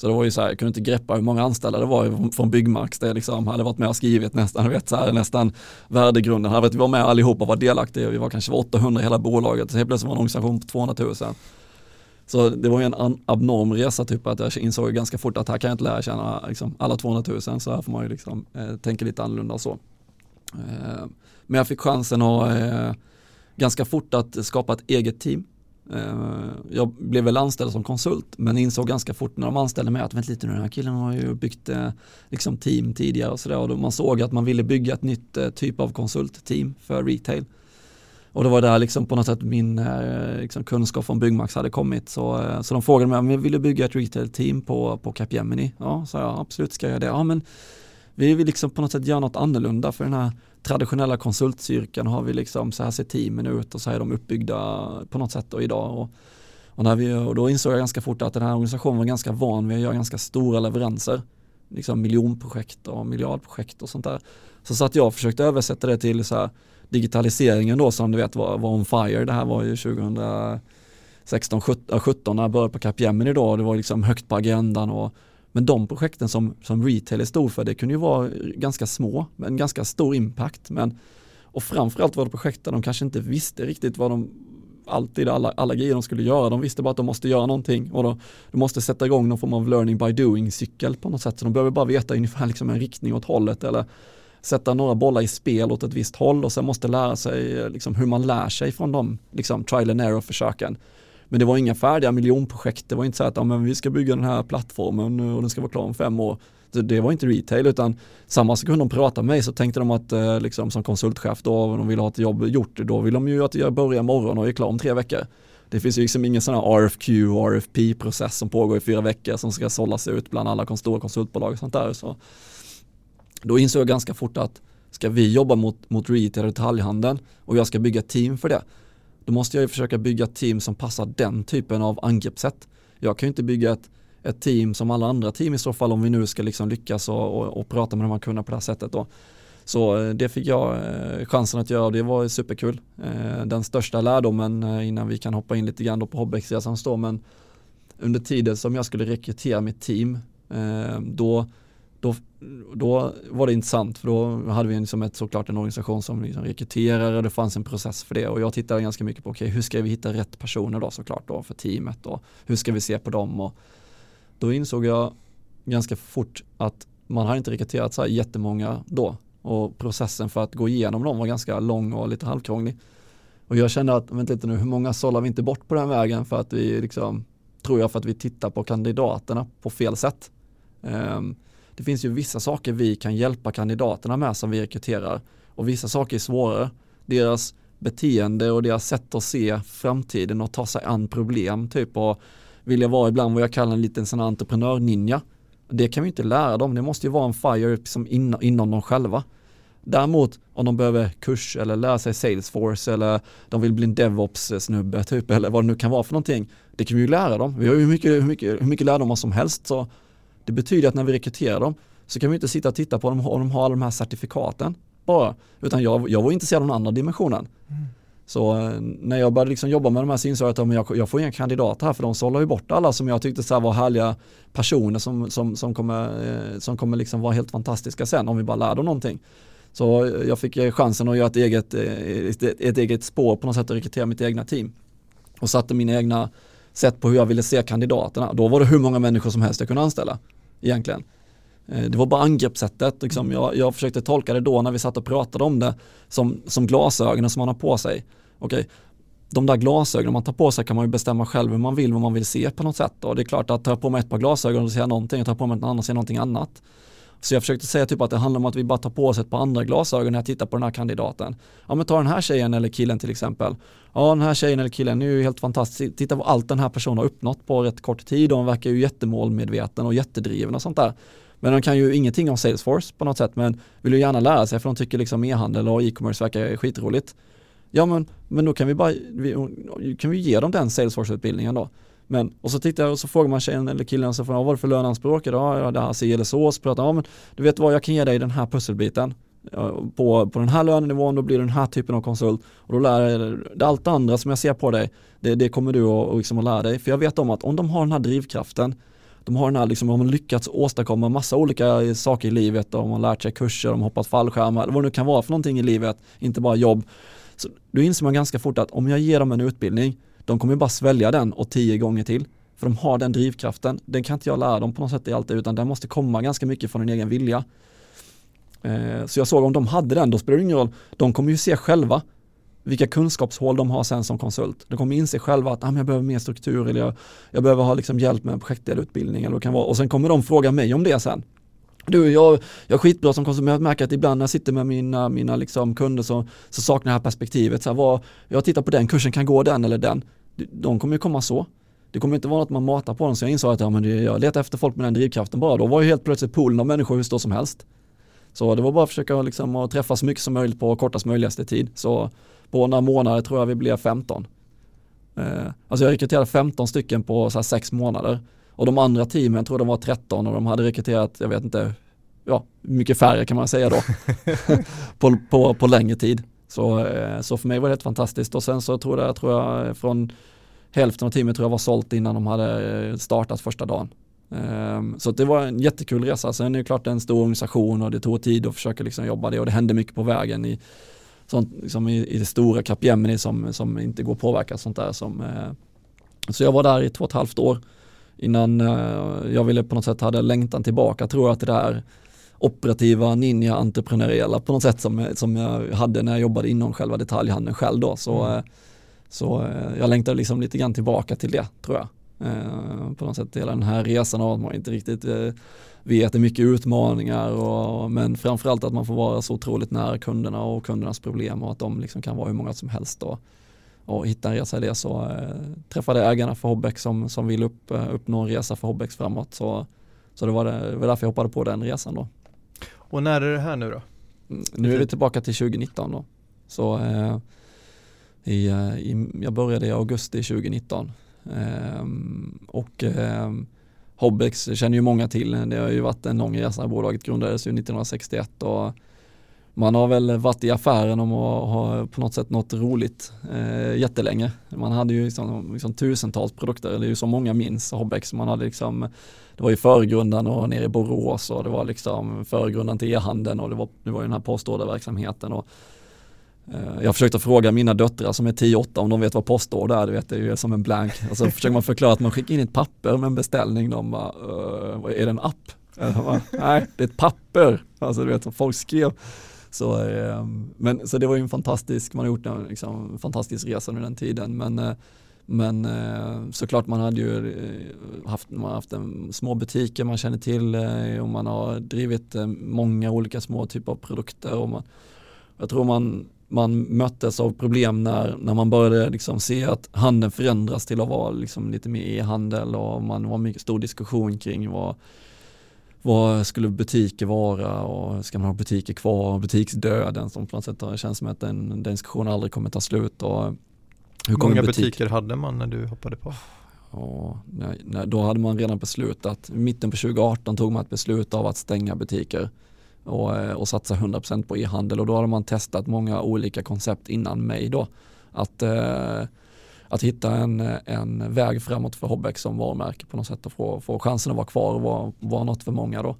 Så det var ju så här, jag kunde inte greppa hur många anställda det var från Byggmax. Det liksom hade varit med och skrivit nästan, vet, så här, nästan värdegrunden. Hade vi var med allihopa och var delaktiga. Vi var kanske 800 i hela bolaget. Så helt plötsligt var en organisation på 200 000. Så det var ju en abnorm resa typ att jag insåg ganska fort att här kan jag inte lära känna liksom, alla 200 000 så här får man ju liksom, eh, tänka lite annorlunda och så. Eh, men jag fick chansen att eh, ganska fort att skapa ett eget team Eh, jag blev väl anställd som konsult men insåg ganska fort när de anställde mig att vänta lite nu den här killen har ju byggt eh, liksom team tidigare och sådär och man såg att man ville bygga ett nytt eh, typ av konsultteam för retail. Och det var där liksom på något sätt min liksom kunskap från Byggmax hade kommit. Så, så de frågade mig om jag ville bygga ett retail-team på, på Capgemini. Ja, sa jag absolut ska jag göra det. Ja, men vi vill liksom på något sätt göra något annorlunda för den här traditionella konsultcirkeln har vi liksom så här ser teamen ut och så här är de uppbyggda på något sätt och idag. Och, och, när vi, och då insåg jag ganska fort att den här organisationen var ganska van vid att göra ganska stora leveranser. Liksom miljonprojekt och miljardprojekt och sånt där. Så satt jag och försökte översätta det till så här digitaliseringen då som du vet var, var on fire. Det här var ju 2016, 17 när jag började på Capgemini då. Det var liksom högt på agendan och men de projekten som, som retail är stor för, det kunde ju vara ganska små, men ganska stor impact. Men, och framförallt var det projekt där de kanske inte visste riktigt vad de alltid alla, alla grejer de skulle göra. De visste bara att de måste göra någonting och då, de måste sätta igång någon form av learning by doing cykel på något sätt. Så de behöver bara veta ungefär liksom en riktning åt hållet eller sätta några bollar i spel åt ett visst håll och sen måste lära sig eh, liksom hur man lär sig från de liksom, trial and error försöken. Men det var inga färdiga miljonprojekt. Det var inte så att ja, men vi ska bygga den här plattformen eh, och den ska vara klar om fem år. Det, det var inte retail utan samma sekund de pratade med mig så tänkte de att eh, liksom, som konsultchef då, om de vill ha ett jobb gjort, då vill de ju att jag börjar imorgon och är klar om tre veckor. Det finns ju liksom ingen sån här RFQ och RFP-process som pågår i fyra veckor som ska sållas ut bland alla stora konsultbolag och sånt där. Så då insåg jag ganska fort att ska vi jobba mot, mot retail och detaljhandeln och jag ska bygga team för det, då måste jag ju försöka bygga ett team som passar den typen av angreppssätt. Jag kan ju inte bygga ett, ett team som alla andra team i så fall om vi nu ska liksom lyckas och, och, och prata med de här kunderna på det här sättet. Då. Så eh, det fick jag eh, chansen att göra och det var superkul. Eh, den största lärdomen innan vi kan hoppa in lite grann på Hobbex-resan står men under tiden som jag skulle rekrytera mitt team då då, då var det intressant för då hade vi liksom ett, såklart en organisation som liksom rekryterade och det fanns en process för det. Och jag tittade ganska mycket på okay, hur ska vi hitta rätt personer då såklart då för teamet och hur ska vi se på dem? Och då insåg jag ganska fort att man hade inte rekryterat så här jättemånga då. Och processen för att gå igenom dem var ganska lång och lite halvkrånglig. Och jag kände att, vänta lite nu, hur många sållar vi inte bort på den vägen för att vi liksom tror jag för att vi tittar på kandidaterna på fel sätt. Um, det finns ju vissa saker vi kan hjälpa kandidaterna med som vi rekryterar och vissa saker är svårare. Deras beteende och deras sätt att se framtiden och ta sig an problem typ och vilja vara ibland vad jag kallar en liten sån entreprenör-ninja. Det kan vi inte lära dem, det måste ju vara en fire liksom inom, inom dem själva. Däremot om de behöver kurs eller lära sig Salesforce eller de vill bli en DevOps-snubbe typ eller vad det nu kan vara för någonting. Det kan vi ju lära dem. Vi har ju hur mycket, hur mycket, hur mycket lärdomar som helst så det betyder att när vi rekryterar dem så kan vi inte sitta och titta på dem om de har alla de här certifikaten bara. Utan jag, jag var intresserad av den andra dimensionen. Mm. Så eh, när jag började liksom jobba med de här så att jag, jag får inga kandidater här för de sållar ju bort alla som jag tyckte så var härliga personer som, som, som kommer, eh, som kommer liksom vara helt fantastiska sen om vi bara lär dem någonting. Så jag fick eh, chansen att göra ett eget, ett, ett eget spår på något sätt och rekrytera mitt egna team. Och satte mina egna sätt på hur jag ville se kandidaterna. Då var det hur många människor som helst jag kunde anställa egentligen. Eh, det var bara angreppssättet, liksom. Mm. jag, jag försökte tolka det då när vi satt och pratade om det som, som glasögonen som man har på sig. Okay. De där glasögonen man tar på sig kan man ju bestämma själv hur man vill, vad man vill se på något sätt. Och det är klart att tar jag på mig ett par glasögon och ser jag någonting, och tar på mig ett annat och ser någonting annat. Så jag försökte säga typ att det handlar om att vi bara tar på oss ett par andra glasögon när jag tittar på den här kandidaten. Ja men ta den här tjejen eller killen till exempel. Ja den här tjejen eller killen är ju helt fantastisk. Titta på allt den här personen har uppnått på rätt kort tid och hon verkar ju jättemålmedveten och jättedriven och sånt där. Men de kan ju ingenting om Salesforce på något sätt men vill ju gärna lära sig för de tycker liksom e-handel och e-commerce verkar skitroligt. Ja men, men då kan vi bara, vi, kan vi ge dem den Salesforce-utbildningen då. Men, och så tittar jag och så frågar man tjejen eller killen så frågar, vad var det för löneanspråk? idag. ja, det här si eller så. Så pratar ja men du vet vad, jag kan ge dig den här pusselbiten. På, på den här lönenivån då blir du den här typen av konsult och då lär jag det allt andra som jag ser på dig det, det kommer du att, liksom att lära dig för jag vet om att om de har den här drivkraften de har den här liksom, de har lyckats åstadkomma massa olika saker i livet, de har lärt sig kurser, de har hoppat fallskärmar, vad det nu kan vara för någonting i livet, inte bara jobb. Så då inser man ganska fort att om jag ger dem en utbildning, de kommer bara svälja den och tio gånger till. För de har den drivkraften, den kan inte jag lära dem på något sätt i allt utan den måste komma ganska mycket från en egen vilja. Eh, så jag såg om de hade den, då spelar det ingen roll, de kommer ju se själva vilka kunskapshål de har sen som konsult. De kommer inse själva att ah, jag behöver mer struktur eller jag, jag behöver ha liksom hjälp med en projektdelutbildning eller vad det kan vara. och sen kommer de fråga mig om det sen. Du, jag, jag är skitbra som konsult, men jag märker att ibland när jag sitter med mina, mina liksom kunder så, så saknar jag det här perspektivet. Så här, vad, jag tittar på den kursen, kan gå den eller den. De kommer ju komma så. Det kommer inte vara något man matar på dem, så jag insåg att ja, men jag letar efter folk med den drivkraften bara. Då var ju helt plötsligt poolen av människor hur stor som helst. Så det var bara att försöka liksom, att träffa så mycket som möjligt på kortast möjligaste tid. Så på några månader tror jag vi blev 15. Eh, alltså jag rekryterade 15 stycken på så sex månader. Och de andra teamen tror de var 13 och de hade rekryterat, jag vet inte, ja, mycket färre kan man säga då. på, på, på längre tid. Så, eh, så för mig var det helt fantastiskt och sen så tror jag, tror jag från hälften av teamet tror jag var sålt innan de hade eh, startat första dagen. Ehm, så det var en jättekul resa. Sen är det klart en stor organisation och det tog tid att försöka liksom jobba det och det hände mycket på vägen i, sånt, liksom i, i det stora Capgemini som, som inte går att påverka sånt där. Som, eh, så jag var där i två och ett halvt år innan jag ville på något sätt hade längtan tillbaka. tror Jag till att det där operativa ninja entreprenöriella på något sätt som, som jag hade när jag jobbade inom själva detaljhandeln själv då. Så, mm. Eh, så eh, jag längtar liksom lite grann tillbaka till det tror jag. Eh, på något sätt hela den här resan av att man inte riktigt eh, vet, det är mycket utmaningar och, men framförallt att man får vara så otroligt nära kunderna och kundernas problem och att de liksom kan vara hur många som helst och, och hitta en resa i det så eh, träffade ägarna för Hobbex som, som vill upp, uppnå en resa för Hobbex framåt så, så det, var det, det var därför jag hoppade på den resan då. Och när är det här nu då? Mm, nu är vi tillbaka till 2019 då. Så eh, i, eh, i, jag började i augusti 2019 eh, och eh, Hobbex känner ju många till. Det har ju varit en lång resa. Bolaget grundades ju 1961 och man har väl varit i affären om att ha på något sätt något roligt eh, jättelänge. Man hade ju liksom, liksom tusentals produkter, Det är ju så många minns Hobbex. Man hade liksom, det var ju förgrundan och nere i Borås och det var liksom förgrundan till e-handeln och det var, det var ju den här postorderverksamheten och Eh, jag försökte fråga mina döttrar som är 10-8 om de vet vad postorder är, du vet det är ju som en blank. Och så försöker man förklara att man skickar in ett papper med en beställning, de bara, uh, är det en app? Bara, Nej, det är ett papper. Alltså du vet, som folk skrev. Så, eh, men, så det var ju en fantastisk, man har gjort en liksom, fantastisk resa under den tiden. Men, eh, men eh, såklart man hade ju eh, haft, man haft en, små butiker man känner till eh, och man har drivit eh, många olika små typer av produkter. Och man, jag tror man, man möttes av problem när, när man började liksom se att handeln förändras till att vara liksom lite mer e-handel och man var mycket stor diskussion kring vad, vad skulle butiker vara och ska man ha butiker kvar, butiksdöden som på något sätt känns som att den, den diskussionen aldrig kommer ta slut. Och hur många butik? butiker hade man när du hoppade på? Ja, nej, nej, då hade man redan beslutat, mitten på 2018 tog man ett beslut av att stänga butiker och, eh, och satsa 100% på e-handel och då hade man testat många olika koncept innan mig då. Att, eh, att hitta en, en väg framåt för Hobbex som varumärke på något sätt och få, få chansen att vara kvar och vara, vara något för många då.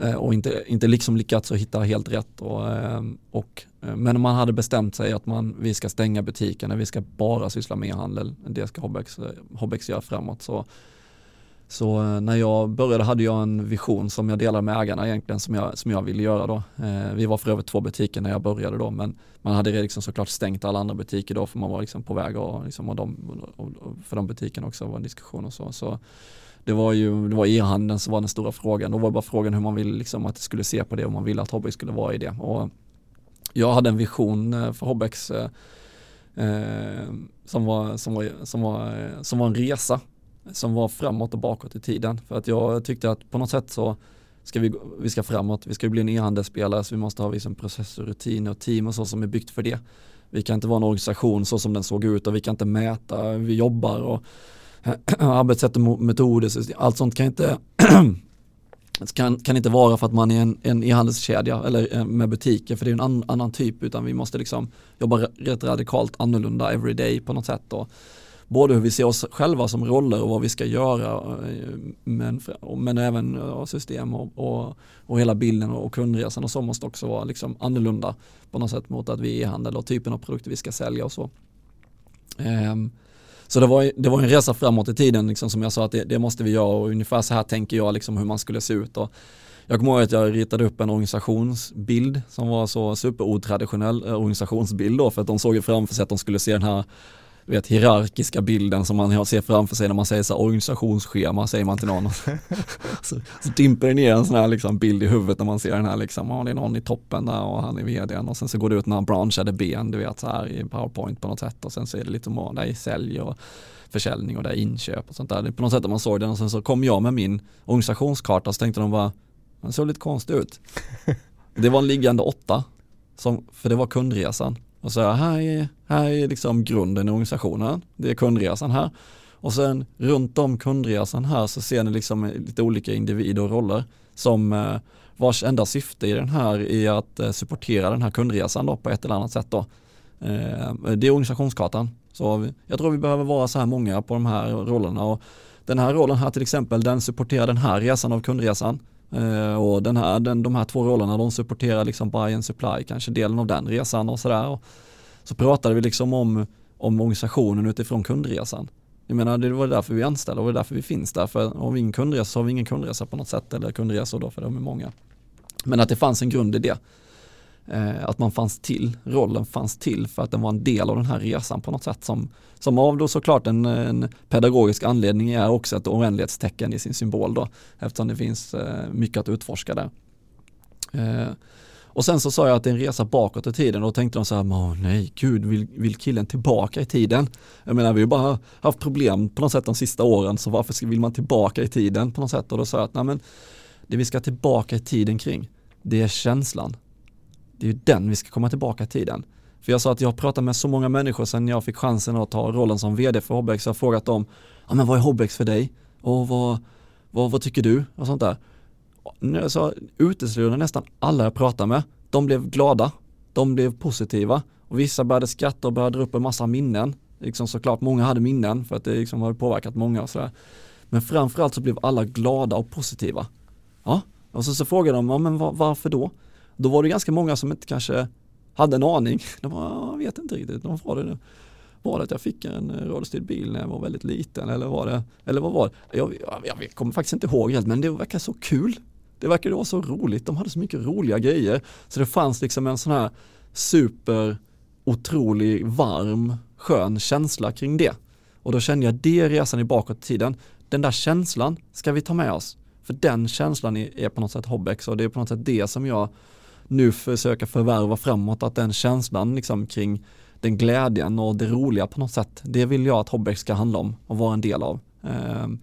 Eh, och inte, inte liksom lyckats att hitta helt rätt. Eh, och, och, men man hade bestämt sig att man, vi ska stänga butikerna, vi ska bara syssla med handel. Det ska Hobbex, Hobbex göra framåt. Så, så när jag började hade jag en vision som jag delade med ägarna egentligen som jag, som jag ville göra då. Vi var för över två butiker när jag började då men man hade liksom såklart stängt alla andra butiker då för man var liksom på väg och, liksom, och, de, och för de butikerna också var en diskussion och så. så det var ju, det var e-handeln som var den stora frågan. Då var bara frågan hur man ville liksom att det skulle se på det, om man ville att Hobbex skulle vara i det. Och jag hade en vision eh, för Hobbex eh, eh, som, var, som, var, som, var, eh, som var en resa som var framåt och bakåt i tiden. För att jag tyckte att på något sätt så ska vi, vi ska framåt, vi ska bli en e-handelsspelare så vi måste ha liksom processer, rutiner och team och så som är byggt för det. Vi kan inte vara en organisation så som den såg ut och vi kan inte mäta, hur vi jobbar och arbetssätt och metoder, allt sånt kan inte kan, kan inte vara för att man är en, en e-handelskedja eller eh, med butiker för det är en an, annan typ utan vi måste liksom jobba rätt radikalt annorlunda everyday på något sätt. Och både hur vi ser oss själva som roller och vad vi ska göra eh, men, men även system och, och, och hela bilden och kundresan och så måste också vara liksom annorlunda på något sätt mot att vi är e-handel och typen av produkter vi ska sälja och så. Um, så det var, det var en resa framåt i tiden liksom, som jag sa att det, det, måste vi göra och ungefär så här tänker jag liksom, hur man skulle se ut. Och jag kommer ihåg att jag ritade upp en organisationsbild som var så superotraditionell eh, organisationsbild då för att de såg ju framför sig att de skulle se den här vet, hierarkiska bilden som man ser framför sig när man säger så här, organisationsschema säger man till någon. så, så dimper det ner en sån här liksom, bild i huvudet när man ser den här liksom, ja, det är någon i toppen där och han är vdn och sen så går det ut några branchade ben, du vet så här i powerpoint på något sätt och sen så är det lite more, där är sälj och försäljning och där är inköp och sånt där. Det är på något sätt att man såg den och sen så kom jag med min organisationskarta så tänkte de bara, den såg lite konstig ut. Det var en liggande åtta, som, för det var kundresan. Och så här är, här är liksom grunden i organisationen, det är kundresan här. Och sen runt om kundresan här så ser ni liksom lite olika individer och roller som eh, vars enda syfte i den här är att eh, supportera den här kundresan då på ett eller annat sätt då. Eh, det är organisationskartan. Så jag tror vi behöver vara så här många på de här rollerna och den här rollen här till exempel den supporterar den här resan av kundresan Eh, och den här, den, de här två rollerna de supporterar liksom buy and supply, kanske delen av den resan och sådär. Så pratade vi liksom om, om organisationen utifrån kundresan. Jag menar det var därför vi anställde och det var därför vi finns där. För har vi ingen kundresa så har vi ingen kundresa på något sätt eller kundresor då för de är många. Men att det fanns en grund i det. Eh, att man fanns till, rollen fanns till för att den var en del av den här resan på något sätt som, som av då såklart en, en pedagogisk anledning är också ett oändlighetstecken i sin symbol då eftersom det finns eh, mycket att utforska där. Eh, och sen så sa jag att det är en resa bakåt i tiden och då tänkte de så här, åh nej, gud, vill, vill killen tillbaka i tiden? Jag menar, vi har bara haft problem på något sätt de sista åren, så varför vill man tillbaka i tiden på något sätt? Och då sa jag att, nej men, det vi ska tillbaka i tiden kring, det är känslan. Det är ju den vi ska komma tillbaka i tiden. För jag sa att jag har pratat med så många människor sedan jag fick chansen att ta rollen som vd för Hobbex. Jag har frågat dem, ja men vad är Hobbex för dig? Och vad, vad, vad tycker du? Och sånt där så uteslutande nästan alla jag pratade med, de blev glada, de blev positiva och vissa började skratta och började dra upp en massa minnen. Liksom såklart, många hade minnen för att det liksom hade påverkat många och sådär. Men framförallt så blev alla glada och positiva. Ja, och så, så frågade de, ja, men var, varför då? Då var det ganska många som inte kanske hade en aning. De bara, jag vet inte riktigt, de var det var det att jag fick en eh, rullstyrd bil när jag var väldigt liten eller var det, eller vad var det? Jag, jag, jag kommer faktiskt inte ihåg helt men det verkar så kul. Det verkade vara så roligt, de hade så mycket roliga grejer. Så det fanns liksom en sån här super otrolig varm skön känsla kring det. Och då kände jag det resan i bakåt i tiden, den där känslan ska vi ta med oss. För den känslan är, är på något sätt Hobbex och det är på något sätt det som jag nu försöka förvärva framåt, att den känslan liksom kring den glädjen och det roliga på något sätt, det vill jag att Hobbex ska handla om och vara en del av. Ehm,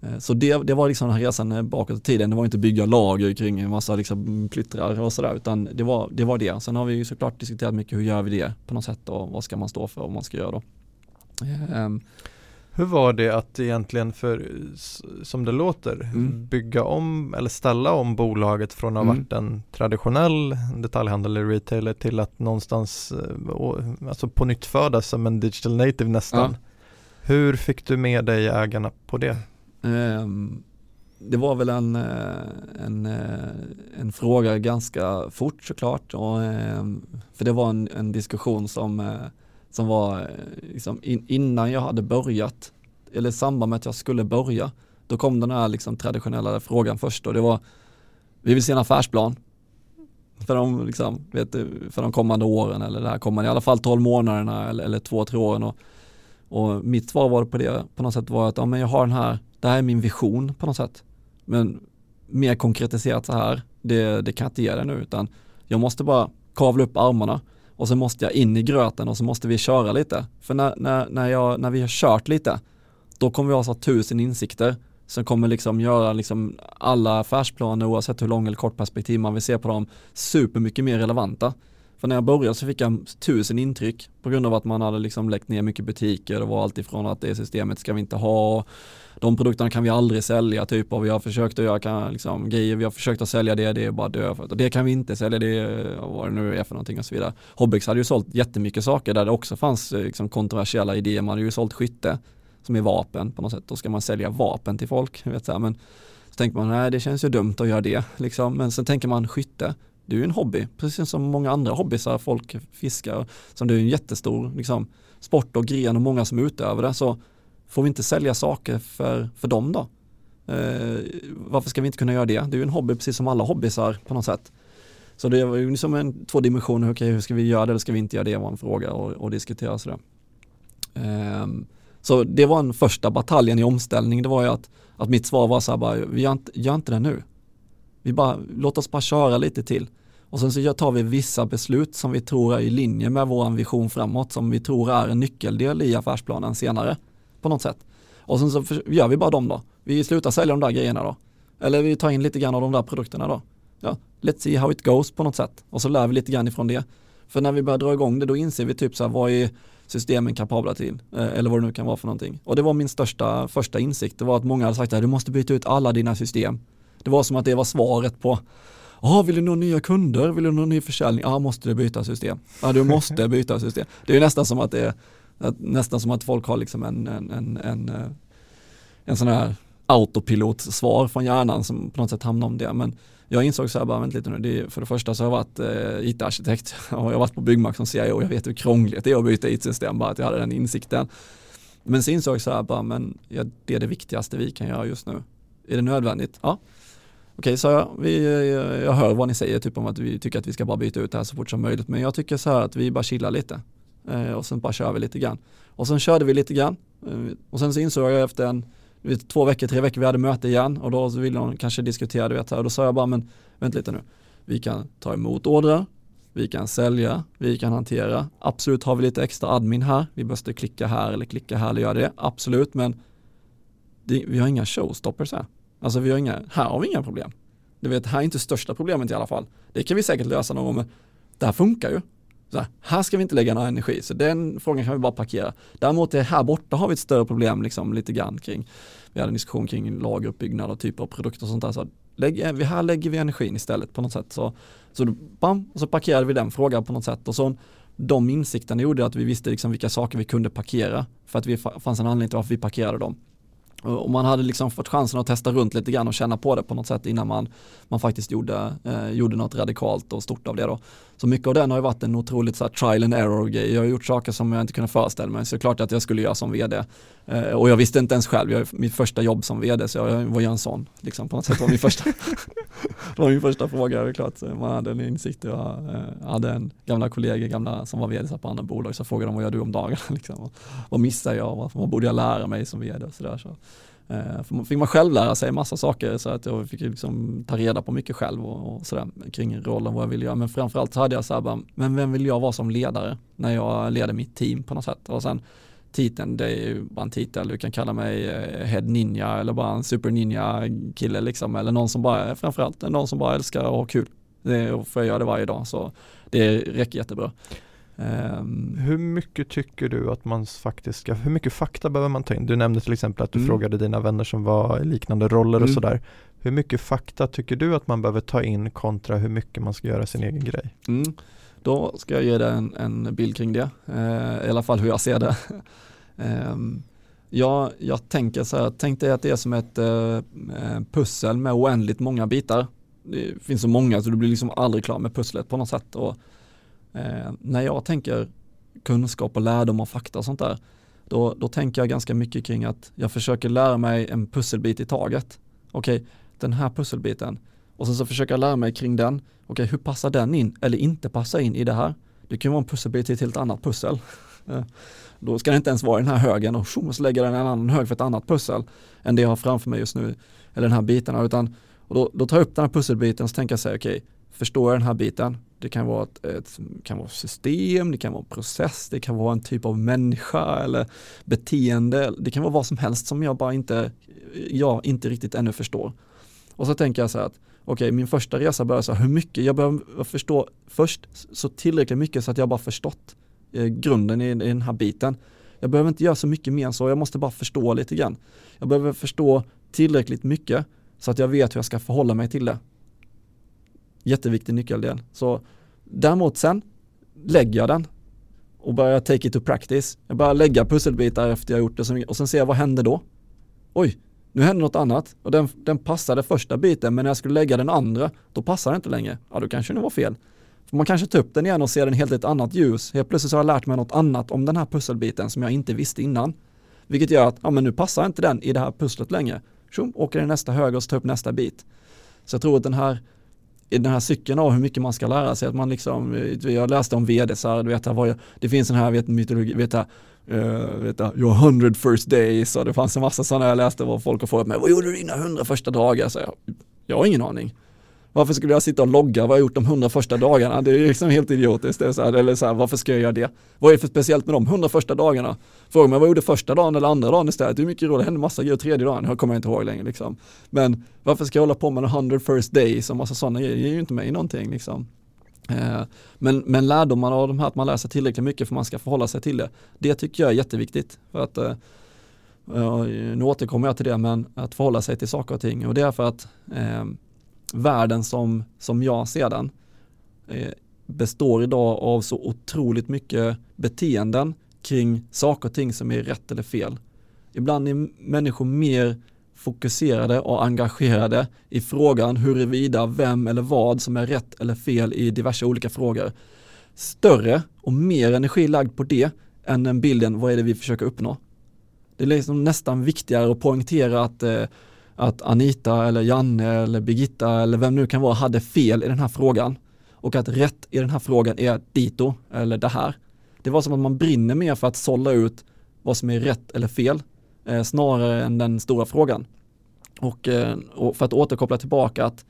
eh, så det, det var liksom den här resan bakåt i tiden, det var inte bygga lager kring en massa liksom plyttrar och sådär, utan det var, det var det. Sen har vi ju såklart diskuterat mycket hur gör vi det på något sätt och vad ska man stå för och vad man ska göra då. Ehm, hur var det att egentligen för, som det låter, mm. bygga om eller ställa om bolaget från att ha mm. varit en traditionell detaljhandel eller retailer till att någonstans eh, alltså på nytt födas som en digital native nästan. Ja. Hur fick du med dig ägarna på det? Um, det var väl en, eh, en, eh, en fråga ganska fort såklart. Och, ehm, för det var en, en diskussion som som var eh, liksom in, innan jag hade börjat, eller i samband med att jag skulle börja, då kom den här liksom traditionella frågan först och det var, vi vill se en affärsplan för de, liksom, vet du, för de kommande åren eller det här kommande, i alla fall 12 månaderna eller, eller två, tre åren. Och, och mitt svar var på det på något sätt var att ja, men jag har den här, det här är min vision på något sätt. Men mer konkretiserat så här, det, det kan jag inte ge dig nu utan jag måste bara kavla upp armarna och så måste jag in i gröten och så måste vi köra lite. För när, när, när, jag, när vi har kört lite, då kommer vi ha så tusen insikter som kommer liksom göra liksom alla affärsplaner oavsett hur lång eller kort perspektiv man vill se på dem supermycket mer relevanta. För när jag började så fick jag tusen intryck på grund av att man hade liksom läckt ner mycket butiker. Det var alltifrån att det systemet ska vi inte ha. De produkterna kan vi aldrig sälja typ och vi har försökt att göra liksom, grejer, vi har försökt att sälja det, det är bara dö för det kan vi inte sälja, det är vad det nu är för någonting och så vidare. Hobbex hade ju sålt jättemycket saker där det också fanns eh, liksom, kontroversiella idéer, man hade ju sålt skytte som är vapen på något sätt, då ska man sälja vapen till folk, vet så men så tänker man, nej det känns ju dumt att göra det, liksom. men sen tänker man skytte, det är ju en hobby, precis som många andra hobbysar, folk fiskar, som det är en jättestor liksom, sport och gren och många som utövar det, så Får vi inte sälja saker för, för dem då? Eh, varför ska vi inte kunna göra det? Det är ju en hobby precis som alla hobbysar på något sätt. Så det var ju liksom en, två dimensioner, okej hur ska vi göra det eller ska vi inte göra det? Det var en fråga att diskutera sådär. Eh, så det var en första bataljen i omställning, det var ju att, att mitt svar var så här bara, vi gör inte, gör inte det nu. Vi bara, låt oss bara köra lite till. Och sen så tar vi vissa beslut som vi tror är i linje med vår vision framåt, som vi tror är en nyckeldel i affärsplanen senare på något sätt. Och sen så gör vi bara dem då. Vi slutar sälja de där grejerna då. Eller vi tar in lite grann av de där produkterna då. Ja, let's see how it goes på något sätt. Och så lär vi lite grann ifrån det. För när vi börjar dra igång det då inser vi typ så här vad är systemen kapabla till? Eh, eller vad det nu kan vara för någonting. Och det var min största första insikt. Det var att många hade sagt att du måste byta ut alla dina system. Det var som att det var svaret på Ja, vill du nå nya kunder? Vill du nå ny försäljning? Ja, måste du byta system? Ja, du måste byta system. Det är nästan som att det är nästan som att folk har liksom en, en, en, en, eh, en sån här autopilotsvar från hjärnan som på något sätt hamnar om det. Men jag insåg så här, bara vänta lite nu, det är, för det första så har jag varit eh, IT-arkitekt och jag har varit på Byggmax som CIO och jag vet hur krångligt det är att byta IT-system, bara att jag hade den insikten. Men så insåg jag så här, bara, men ja, det är det viktigaste vi kan göra just nu. Är det nödvändigt? Ja. Okej, så jag, vi, jag hör vad ni säger, typ om att vi tycker att vi ska bara byta ut det här så fort som möjligt. Men jag tycker så här att vi bara chillar lite. Eh, och sen bara kör vi lite grann. Och sen körde vi lite grann. Eh, och sen så insåg jag efter en, vet, två veckor, tre veckor vi hade möte igen. Och då ville de kanske diskutera, du vet, och då sa jag bara men vänta lite nu, vi kan ta emot ordrar, vi kan sälja, vi kan hantera, absolut har vi lite extra admin här, vi måste klicka här eller klicka här eller göra det, absolut, men det, vi har inga showstoppers här. Alltså vi har inga, här har vi inga problem. Du vet, här är inte största problemet i alla fall. Det kan vi säkert lösa någon gång, men det här funkar ju. Så här, här, ska vi inte lägga någon energi, så den frågan kan vi bara parkera. Däremot är här borta har vi ett större problem liksom lite grann kring, vi hade en diskussion kring lageruppbyggnad och typer av produkter och sånt där. Så lägg, eh, här lägger vi energin istället på något sätt. Så, så bam, och så parkerade vi den frågan på något sätt och så de insikterna gjorde att vi visste liksom vilka saker vi kunde parkera för att det fanns en anledning till varför vi parkerade dem. Eh, och man hade liksom fått chansen att testa runt lite grann och känna på det på något sätt innan man, man faktiskt gjorde, eh, gjorde något radikalt och stort av det då. Så mycket av den har ju varit en otroligt så här, trial and error grej. Jag har gjort saker som jag inte kunde föreställa mig. Så det är klart att jag skulle göra som vd. Eh, och jag visste inte ens själv, jag, mitt första jobb som vd, så jag var ju en sån. Liksom, på något sätt var min första. det var min första fråga, det är klart. Man hade en insikt. Jag eh, hade en gamla kollega gamla, som var vd på andra bolag, så jag frågade dem vad gör du om dagarna? Liksom. Vad missar jag? Vad, vad borde jag lära mig som vd? Och så där, så. Eh, fick man själv lära sig massa saker så att jag fick liksom ta reda på mycket själv och, och sådär kring rollen, vad jag ville göra. Men framförallt så hade jag så här bara, men vem vill jag vara som ledare när jag leder mitt team på något sätt? Och sen titeln, det är ju bara en titel, du kan kalla mig eh, head ninja eller bara en super ninja kille liksom, eller någon som bara, framförallt någon som bara älskar att ha kul. Det får jag göra det varje dag, så det räcker jättebra. Um, hur mycket tycker du att man faktiskt ska, hur mycket fakta behöver man ta in? Du nämnde till exempel att du mm. frågade dina vänner som var i liknande roller och mm. sådär. Hur mycket fakta tycker du att man behöver ta in kontra hur mycket man ska göra sin egen grej? Mm. Då ska jag ge dig en, en bild kring det, eh, i alla fall hur jag ser det. eh, jag, jag tänker så här, tänk dig att det är som ett eh, eh, pussel med oändligt många bitar. Det finns så många så du blir liksom aldrig klar med pusslet på något sätt. Och, Eh, när jag tänker kunskap och lärdom och fakta och sånt där, då, då tänker jag ganska mycket kring att jag försöker lära mig en pusselbit i taget. Okej, okay, den här pusselbiten. Och sen så försöker jag lära mig kring den. Okej, okay, hur passar den in eller inte passar in i det här? Det kan vara en pusselbit i ett helt annat pussel. Eh, då ska den inte ens vara i den här högen och så lägger den en annan hög för ett annat pussel än det jag har framför mig just nu, eller den här biten. Utan, och då, då tar jag upp den här pusselbiten och så tänker jag säga, okej, okay, förstår jag den här biten? Det kan vara ett, ett, kan vara system, det kan vara en process, det kan vara en typ av människa eller beteende. Det kan vara vad som helst som jag bara inte, jag inte riktigt ännu förstår. Och så tänker jag så här att okej, okay, min första resa börjar så här, hur mycket, jag behöver förstå först så tillräckligt mycket så att jag bara förstått eh, grunden i, i den här biten. Jag behöver inte göra så mycket mer än så, jag måste bara förstå lite grann. Jag behöver förstå tillräckligt mycket så att jag vet hur jag ska förhålla mig till det. Jätteviktig nyckeldel. Så däremot sen lägger jag den och börjar take it to practice. Jag börjar lägga pusselbitar efter jag gjort det och sen ser jag vad händer då? Oj, nu händer något annat och den, den passade första biten men när jag skulle lägga den andra då passar den inte längre. Ja, då kanske det var fel. För man kanske tar upp den igen och ser den helt i ett annat ljus. Helt plötsligt så har jag lärt mig något annat om den här pusselbiten som jag inte visste innan. Vilket gör att, ja men nu passar inte den i det här pusslet längre. Tjum, åker den nästa höger och så tar upp nästa bit. Så jag tror att den här i den här cykeln av hur mycket man ska lära sig. Att man liksom, eh, jag läste om vd, du vet, det finns en här vet, mytologi, vet, uh, vet, your hundred first days och det fanns en massa sådana jag läste vad folk har frågat mig, vad gjorde du dina hundra första dagar? Så jag, jag har ingen aning. Varför skulle jag sitta och logga vad jag gjort de hundra första dagarna? Det är liksom helt idiotiskt. Det är så här, eller så här, varför ska jag göra det? Vad är det för speciellt med de hundra första dagarna? Fråga mig vad jag gjorde första dagen eller andra dagen istället. Det är mycket roligt, det hände massa grejer tredje dagen, jag kommer inte ihåg längre liksom. Men varför ska jag hålla på med en hundred first days och massa sådana grejer? Det ger ju inte mig någonting liksom. Eh, men, men lärdomar av de här, att man lär sig tillräckligt mycket för man ska förhålla sig till det, det tycker jag är jätteviktigt. För att, eh, nu återkommer jag till det, men att förhålla sig till saker och ting. Och det är för att eh, världen som, som jag ser den eh, består idag av så otroligt mycket beteenden kring saker och ting som är rätt eller fel. Ibland är människor mer fokuserade och engagerade i frågan huruvida vem eller vad som är rätt eller fel i diverse olika frågor. Större och mer energi lagd på det än den bilden vad är det vi försöker uppnå. Det är liksom nästan viktigare att poängtera att eh, att Anita eller Janne eller Birgitta eller vem nu kan vara hade fel i den här frågan och att rätt i den här frågan är dito eller det här. Det var som att man brinner mer för att sålla ut vad som är rätt eller fel eh, snarare än den stora frågan. Och, eh, och, för att återkoppla tillbaka att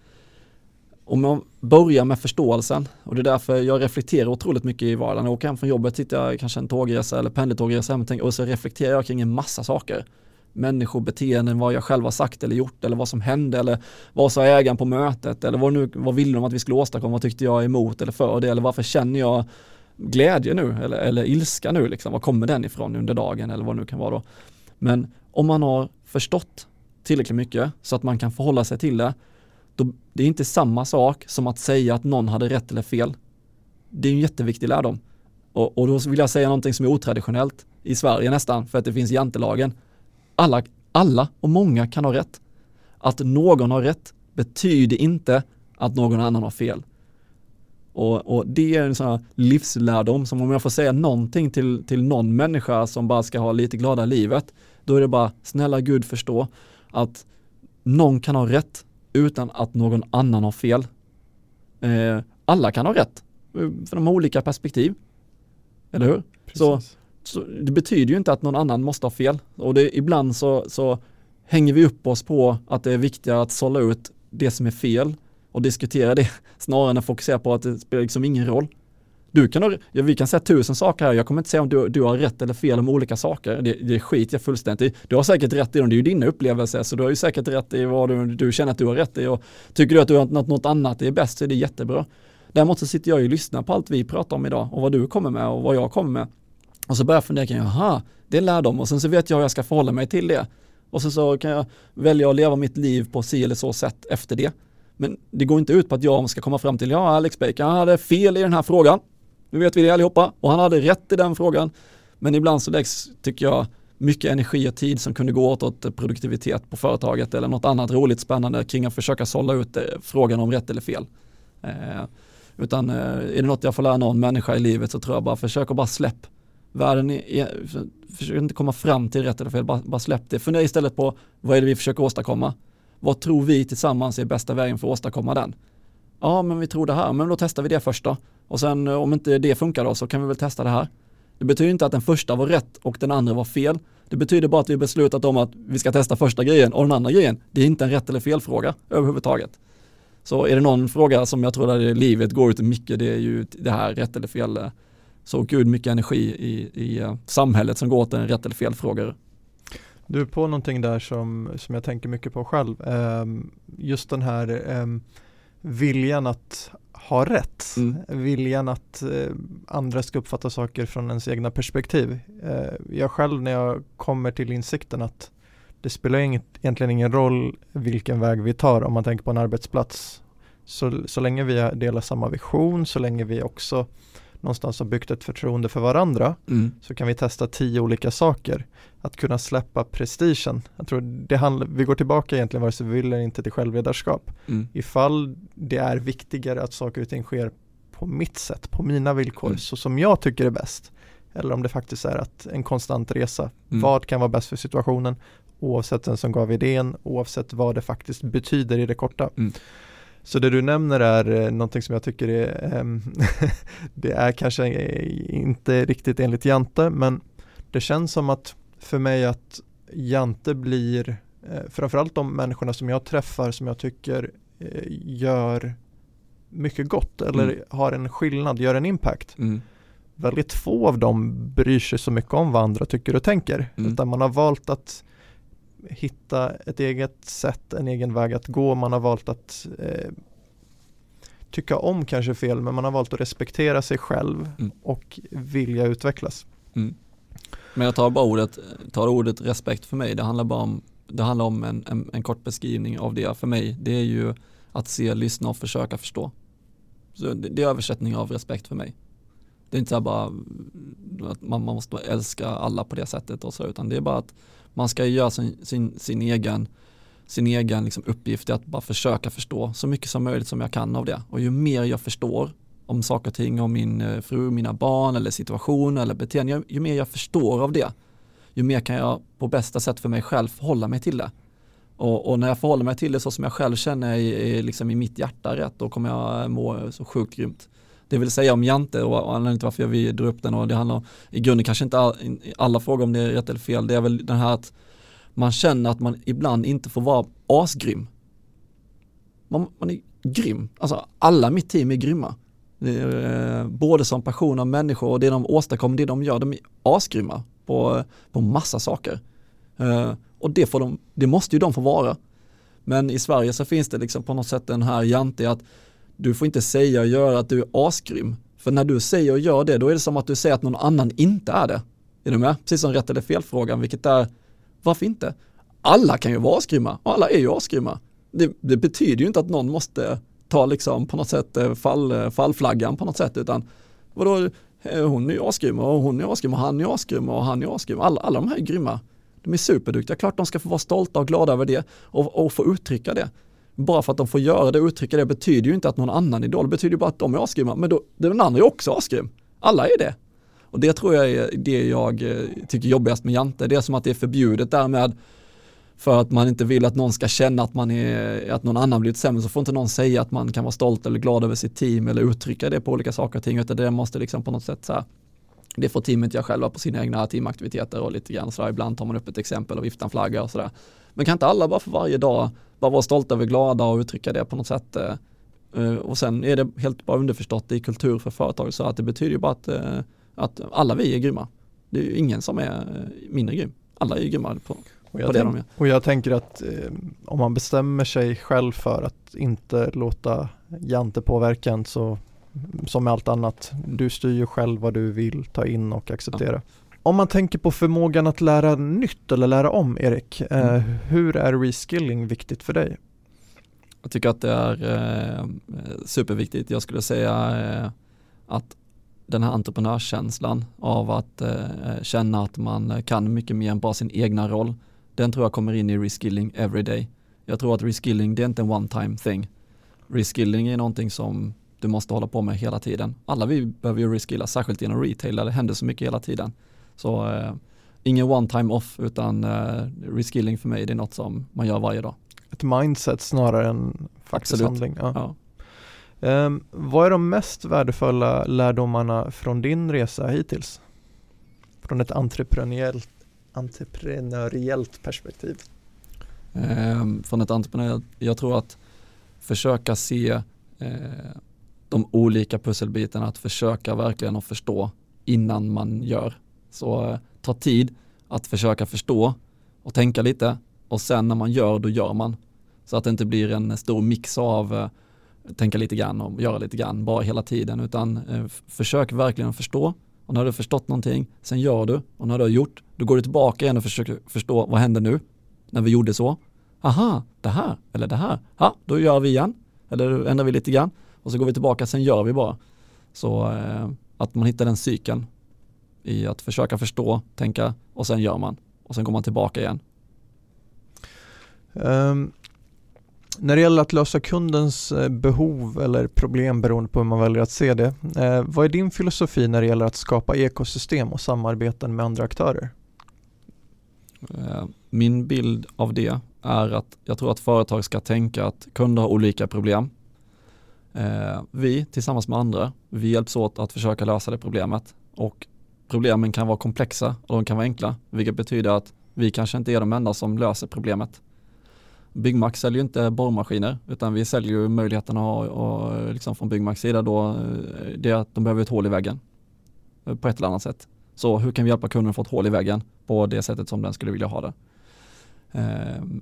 om man börjar med förståelsen och det är därför jag reflekterar otroligt mycket i vardagen. När Jag åker hem från jobbet, sitter jag kanske en tågresa eller pendeltågresa och så reflekterar jag kring en massa saker människobeteenden, vad jag själv har sagt eller gjort eller vad som hände eller vad sa ägaren på mötet eller vad, nu, vad ville de att vi skulle åstadkomma, vad tyckte jag emot eller för det eller varför känner jag glädje nu eller, eller ilska nu liksom, var kommer den ifrån under dagen eller vad det nu kan vara då. Men om man har förstått tillräckligt mycket så att man kan förhålla sig till det, då, det är inte samma sak som att säga att någon hade rätt eller fel. Det är en jätteviktig lärdom. Och, och då vill jag säga någonting som är otraditionellt i Sverige nästan, för att det finns jantelagen alla, alla och många kan ha rätt. Att någon har rätt betyder inte att någon annan har fel. Och, och, det är en sån här livslärdom som om jag får säga någonting till, till någon människa som bara ska ha lite glada livet, då är det bara snälla Gud förstå att någon kan ha rätt utan att någon annan har fel. Eh, alla kan ha rätt, eh, för de har olika perspektiv. Eller hur? Så, så, det betyder ju inte att någon annan måste ha fel. Och det, ibland så, så hänger vi upp oss på att det är viktigare att sålla ut det som är fel och diskutera det snarare än att fokusera på att det spelar liksom ingen roll. Du kan ha, ja, vi kan säga tusen saker här, jag kommer inte säga om du, du har rätt eller fel om olika saker. Det, det skiter jag fullständigt i. Du har säkert rätt i dem, det är ju dina upplevelser, så du har ju säkert rätt i vad du, du känner att du har rätt i. Och tycker du att du har något, något annat är bäst så är det jättebra. Däremot så sitter jag ju och lyssnar på allt vi pratar om idag och vad du kommer med och vad jag kommer med. Och så börjar jag fundera kring, jaha, det är lärdom och sen så vet jag hur jag ska förhålla mig till det. Och sen så kan jag välja att leva mitt liv på si eller så sätt efter det. Men det går inte ut på att jag ska komma fram till, ja Alex Bacon hade fel i den här frågan. Nu vet vi det allihopa och han hade rätt i den frågan. Men ibland så läggs, tycker jag, mycket energi och tid som kunde gå åt åt produktivitet på företaget eller något annat roligt spännande kring att försöka sålla ut eh, frågan om rätt eller fel. Eh, utan eh, är det något jag får lära någon människa i livet så tror jag bara försök att bara släpp världen, är, försök inte komma fram till rätt eller fel, bara, bara släpp det. Fundera istället på vad är det vi försöker åstadkomma? Vad tror vi tillsammans är bästa vägen för att åstadkomma den? Ja, men vi tror det här, men då testar vi det först då. Och sen eh, om inte det funkar då så kan vi väl testa det här. Det betyder inte att den första var rätt och den andra var fel. Det betyder bara att vi beslutat om att vi ska testa första grejen och den andra grejen, det är inte en rätt eller fel fråga överhuvudtaget. Så är det någon fråga som jag tror att livet går ut mycket, det är ju det här rätt eller fel. Eh, så gud mycket energi i, i eh, samhället som går åt en rätt eller fel frågor. Du är på någonting där som, som jag tänker mycket på själv. Um, just den här um, viljan att ha rätt. Mm. Viljan att uh, andra ska uppfatta saker från ens egna perspektiv. Uh, jag själv när jag kommer till insikten att det spelar inget, egentligen ingen roll vilken väg vi tar om man tänker på en arbetsplats. Så, så länge vi delar samma vision, så länge vi också någonstans har byggt ett förtroende för varandra mm. så kan vi testa tio olika saker. Att kunna släppa prestigen. Jag tror det handlar, vi går tillbaka egentligen vare sig vi vill eller inte till självledarskap. Mm. Ifall det är viktigare att saker och ting sker på mitt sätt, på mina villkor, mm. så som jag tycker är bäst. Eller om det faktiskt är att en konstant resa. Mm. Vad kan vara bäst för situationen? Oavsett den som gav idén, oavsett vad det faktiskt betyder i det korta. Så det du nämner är eh, någonting som jag tycker är, um, det är kanske inte riktigt enligt Jante, men det känns som att för mig att Jante blir, eh, framförallt de människorna som jag träffar som jag tycker eh, gör mycket gott eller mm. har en skillnad, gör en impact. Mm. Väldigt få av dem bryr sig så mycket om vad andra tycker och tänker, mm. utan man har valt att hitta ett eget sätt, en egen väg att gå. Man har valt att eh, tycka om kanske fel, men man har valt att respektera sig själv mm. och vilja utvecklas. Mm. Men jag tar bara ordet, tar ordet respekt för mig, det handlar bara om, det handlar om en, en, en kort beskrivning av det för mig. Det är ju att se, lyssna och försöka förstå. Så det, det är översättning av respekt för mig. Det är inte så bara att man, man måste älska alla på det sättet och så, utan det är bara att man ska göra sin, sin, sin egen, sin egen liksom uppgift, att bara försöka förstå så mycket som möjligt som jag kan av det. Och ju mer jag förstår om saker och ting, om min eh, fru, mina barn eller situation eller beteende, ju, ju mer jag förstår av det, ju mer kan jag på bästa sätt för mig själv förhålla mig till det. Och, och, när jag förhåller mig till det så som jag själv känner i, i, liksom i mitt hjärta rätt, då kommer jag må så sjukt grymt. Det vill säga om Jante och anledningen till varför vi drar upp den och det handlar om, i grunden kanske inte all, alla frågor om det är rätt eller fel, det är väl den här att man känner att man ibland inte får vara asgrym. Man, man är grym, alltså alla mitt team är grymma. Är, eh, både som personer och människor och det de åstadkommer, det de gör, de är asgrymma på, eh, på massa saker. Eh, och det, får de, det måste ju de få vara. Men i Sverige så finns det liksom på något sätt den här jante att du får inte säga och göra att du är asgrym. För när du säger och gör det, då är det som att du säger att någon annan inte är det. Är du med? Precis som rätt eller fel frågan, vilket är, varför inte? Alla kan ju vara asgrymma och alla är ju asgrymma. Det, det betyder ju inte att någon måste ta liksom på något sätt eh, fall, eh, fallflaggan på något sätt, utan vadå, eh, hon är ju asgrym och hon är asgrym och han är asgrym och han är asgrym. Alla, alla de här är grymma. De är superduktiga, klart de ska få vara stolta och glada över det och, och få uttrycka det bara för att de får göra det och uttrycka det betyder ju inte att någon annan idol, det betyder ju bara att de är asgrymma, men då, den andra är också asgrym. Alla är det. Och det tror jag är det jag eh, tycker är jobbigast med Jante, det är som att det är förbjudet därmed för att man inte vill att någon ska känna att, man är, att någon annan blivit sämre så får inte någon säga att man kan vara stolt eller glad över sitt team eller uttrycka det på olika saker och ting utan det måste liksom på något sätt så här, det får teamet göra själva på sina egna teamaktiviteter och lite grann sådär. Ibland tar man upp ett exempel och viftar en flagga och sådär. Men kan inte alla bara för varje dag bara vara stolta över glada och uttrycka det på något sätt. Eh, eh, och sen är det helt bara underförstått i kultur för företag så att det betyder ju bara att, eh, att alla vi är grymma. Det är ju ingen som är mindre grym. Alla är ju grymma på, och jag, tänk, och jag tänker att eh, om man bestämmer sig själv för att inte låta Jante påverka en så som med allt annat, du styr ju själv vad du vill ta in och acceptera. Ja. Om man tänker på förmågan att lära nytt eller lära om, Erik, eh, mm. hur är reskilling viktigt för dig? Jag tycker att det är eh, superviktigt. Jag skulle säga eh, att den här entreprenörskänslan av att eh, känna att man kan mycket mer än bara sin egna roll. Den tror jag kommer in i reskilling every day. Jag tror att reskilling det är inte en one time thing. Reskilling är någonting som du måste hålla på med hela tiden. Alla vi behöver ju reskilla, särskilt inom retail där det händer så mycket hela tiden. Så eh, ingen one time off utan eh, reskilling för mig det är något som man gör varje dag. Ett mindset snarare än faktisk Absolut. handling. Ja. ja. Um, vad är de mest värdefulla lärdomarna från din resa hittills? Från ett entreprenöriellt, entreprenöriellt perspektiv? Um, från ett entreprenöriellt, jag tror att försöka se uh, de olika pusselbitarna, att försöka verkligen att förstå innan man gör. Så eh, ta tid att försöka förstå och tänka lite och sen när man gör, då gör man. Så att det inte blir en stor mix av eh, tänka lite grann och göra lite grann bara hela tiden utan eh, försök verkligen förstå och när du har förstått någonting, sen gör du och när du har gjort, då går du tillbaka igen och försöker förstå vad händer nu när vi gjorde så. Aha, det här eller det här. Ja, då gör vi igen eller ändrar vi lite grann och så går vi tillbaka, sen gör vi bara. Så eh, att man hittar den cykeln i att försöka förstå, tänka och sen gör man och sen går man tillbaka igen. Um, när det gäller att lösa kundens eh, behov eller problem beroende på hur man väljer att se det, eh, vad är din filosofi när det gäller att skapa ekosystem och samarbeten med andra aktörer? Eh, min bild av det är att jag tror att företag ska tänka att kunder har olika problem. Vi tillsammans med andra, vi hjälps åt att försöka lösa det problemet och problemen kan vara komplexa och de kan vara enkla, vilket betyder att vi kanske inte är de enda som löser problemet. Byggmax säljer ju inte borrmaskiner utan vi säljer ju möjligheten att ha och eh, liksom från Byggmax sida då eh, det är att de behöver ett hål i väggen eh, på ett eller annat sätt. Så hur kan vi hjälpa kunden att få ett hål i väggen på det sättet som den skulle vilja ha det?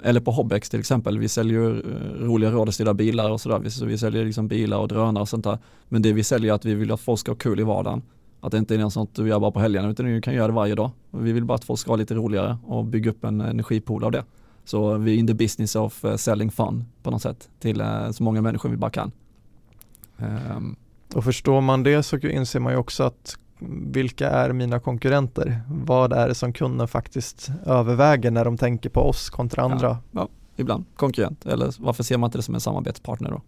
Eller på Hobbex till exempel, vi säljer ju roliga radiostyrda bilar och sådär. Så vi säljer liksom bilar och drönare och sånt där. Men det vi säljer är att vi vill att folk ska ha kul i vardagen. Att det inte är något sånt du gör bara på helgerna utan du kan göra det varje dag. Vi vill bara att folk ska ha lite roligare och bygga upp en energipool av det. Så vi är in the business of uh, selling fun på något sätt till uh, så många människor vi bara kan. Um. Och förstår man det så inser man ju också att vilka är mina konkurrenter? Vad är det som kunden faktiskt överväger när de tänker på oss kontra andra? Ja, ja ibland konkurrent eller varför ser man inte det som en samarbetspartner då?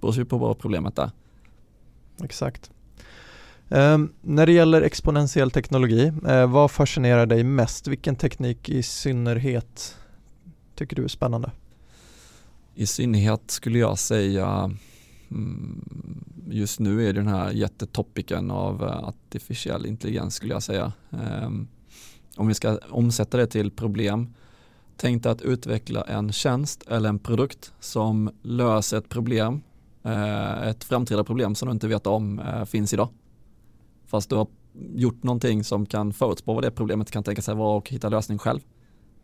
Beror ju på vad problemet är. Exakt. Um, när det gäller exponentiell teknologi, uh, vad fascinerar dig mest? Vilken teknik i synnerhet tycker du är spännande? I synnerhet skulle jag säga mm, just nu är det den här jättetopiken av eh, artificiell intelligens skulle jag säga. Ehm, om vi ska omsätta det till problem, tänk dig att utveckla en tjänst eller en produkt som löser ett problem, eh, ett framtida problem som du inte vet om finns idag. Fast du har gjort någonting som kan förutspå vad det problemet kan tänka sig vara och hitta lösning själv.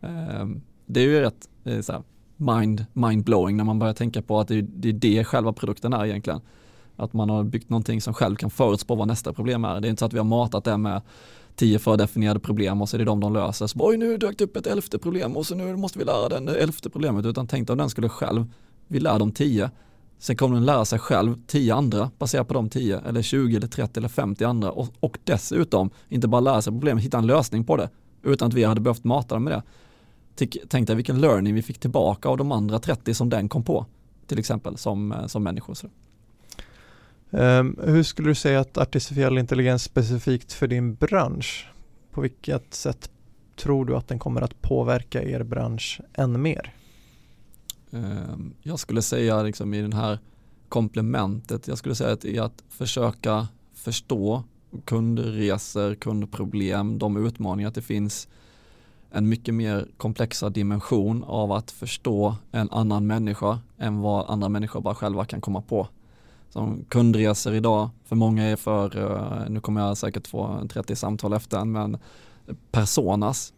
Ehm, det är ju rätt eh, så här, mind, mind-blowing när man börjar tänka på att det är, det är det själva produkten är egentligen. Att man har byggt någonting som själv kan förutspå vad nästa problem är. Det är inte så att vi har matat det med tio fördefinierade problem och så är det de de löser. Så oj nu dök det upp ett elfte problem och så nu måste vi lära den elfte problemet. Utan tänk om den skulle själv, vi lär dem tio. Sen kommer den lära sig själv tio andra baserat på de tio eller 20 eller 30 eller 50 andra och, och dessutom inte bara lära sig problemet, hitta en lösning på det utan att vi hade behövt mata dem med det. Tänk dig vilken learning vi fick tillbaka av de andra 30 som den kom på, till exempel som, eh, som människor. Um, hur skulle du säga att artificiell intelligens specifikt för din bransch, på vilket sätt tror du att den kommer att påverka er bransch än mer? Ehm, jag skulle säga liksom i den här komplementet, jag skulle säga att i att försöka förstå kundresor, kundproblem, de utmaningar att det finns en mycket mer komplexa dimension av att förstå en annan människa än vad andra människor bara själva kan komma på. Som kundresor idag, för många är för, eh, nu kommer jag säkert få 30 samtal efter men personas,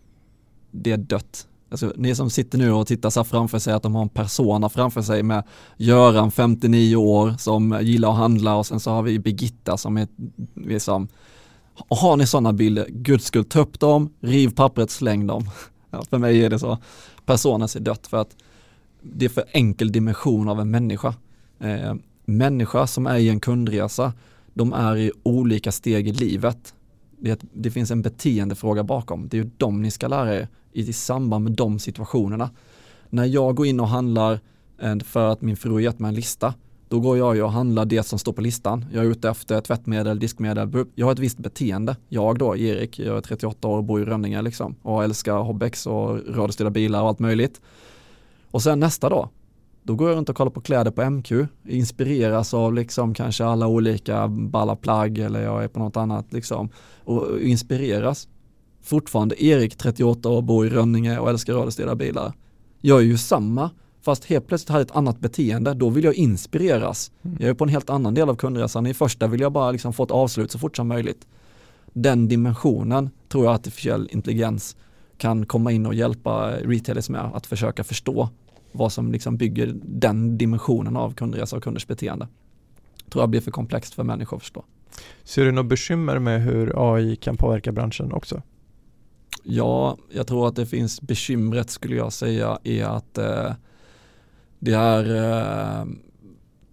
det är dött. Alltså, ni som sitter nu och tittar så framför sig att de har en persona framför sig med Göran 59 år som gillar att handla och sen så har vi Birgitta som är liksom har ni sådana bilder, guds skull ta upp dem, riv pappret, släng dem. Ja, för mig är det så, personas är dött för att det är för enkel dimension av en människa. Eh, människa som är i en kundresa, de är i olika steg i livet. Det, det finns en beteendefråga bakom, det är ju de ni ska lära er i samband med de situationerna. När jag går in och handlar eh, för att min fru har gett mig en lista, då går jag och handlar det som står på listan. Jag är ute efter tvättmedel, diskmedel, jag har ett visst beteende. Jag då, Erik, jag är 38 år och bor i Rönninge liksom och älskar Hobbex och radiostyrda bilar och allt möjligt. Och sen nästa dag, då går jag runt och kollar på kläder på MQ, inspireras av liksom kanske alla olika balla plagg eller jag är på något annat liksom och inspireras fortfarande Erik, 38 år, bor i Rönninge och älskar radiostyrda bilar. Jag är ju samma, fast helt plötsligt har jag ett annat beteende, då vill jag inspireras. Mm. Jag är på en helt annan del av kundresan. I första vill jag bara liksom få ett avslut så fort som möjligt. Den dimensionen tror jag artificiell intelligens kan komma in och hjälpa retailers med att försöka förstå vad som liksom bygger den dimensionen av kundresa och kunders beteende. Tror jag blir för komplext för människor att förstå. Ser du något bekymmer med hur AI kan påverka branschen också? Ja, jag tror att det finns bekymret skulle jag säga är att eh, det är eh,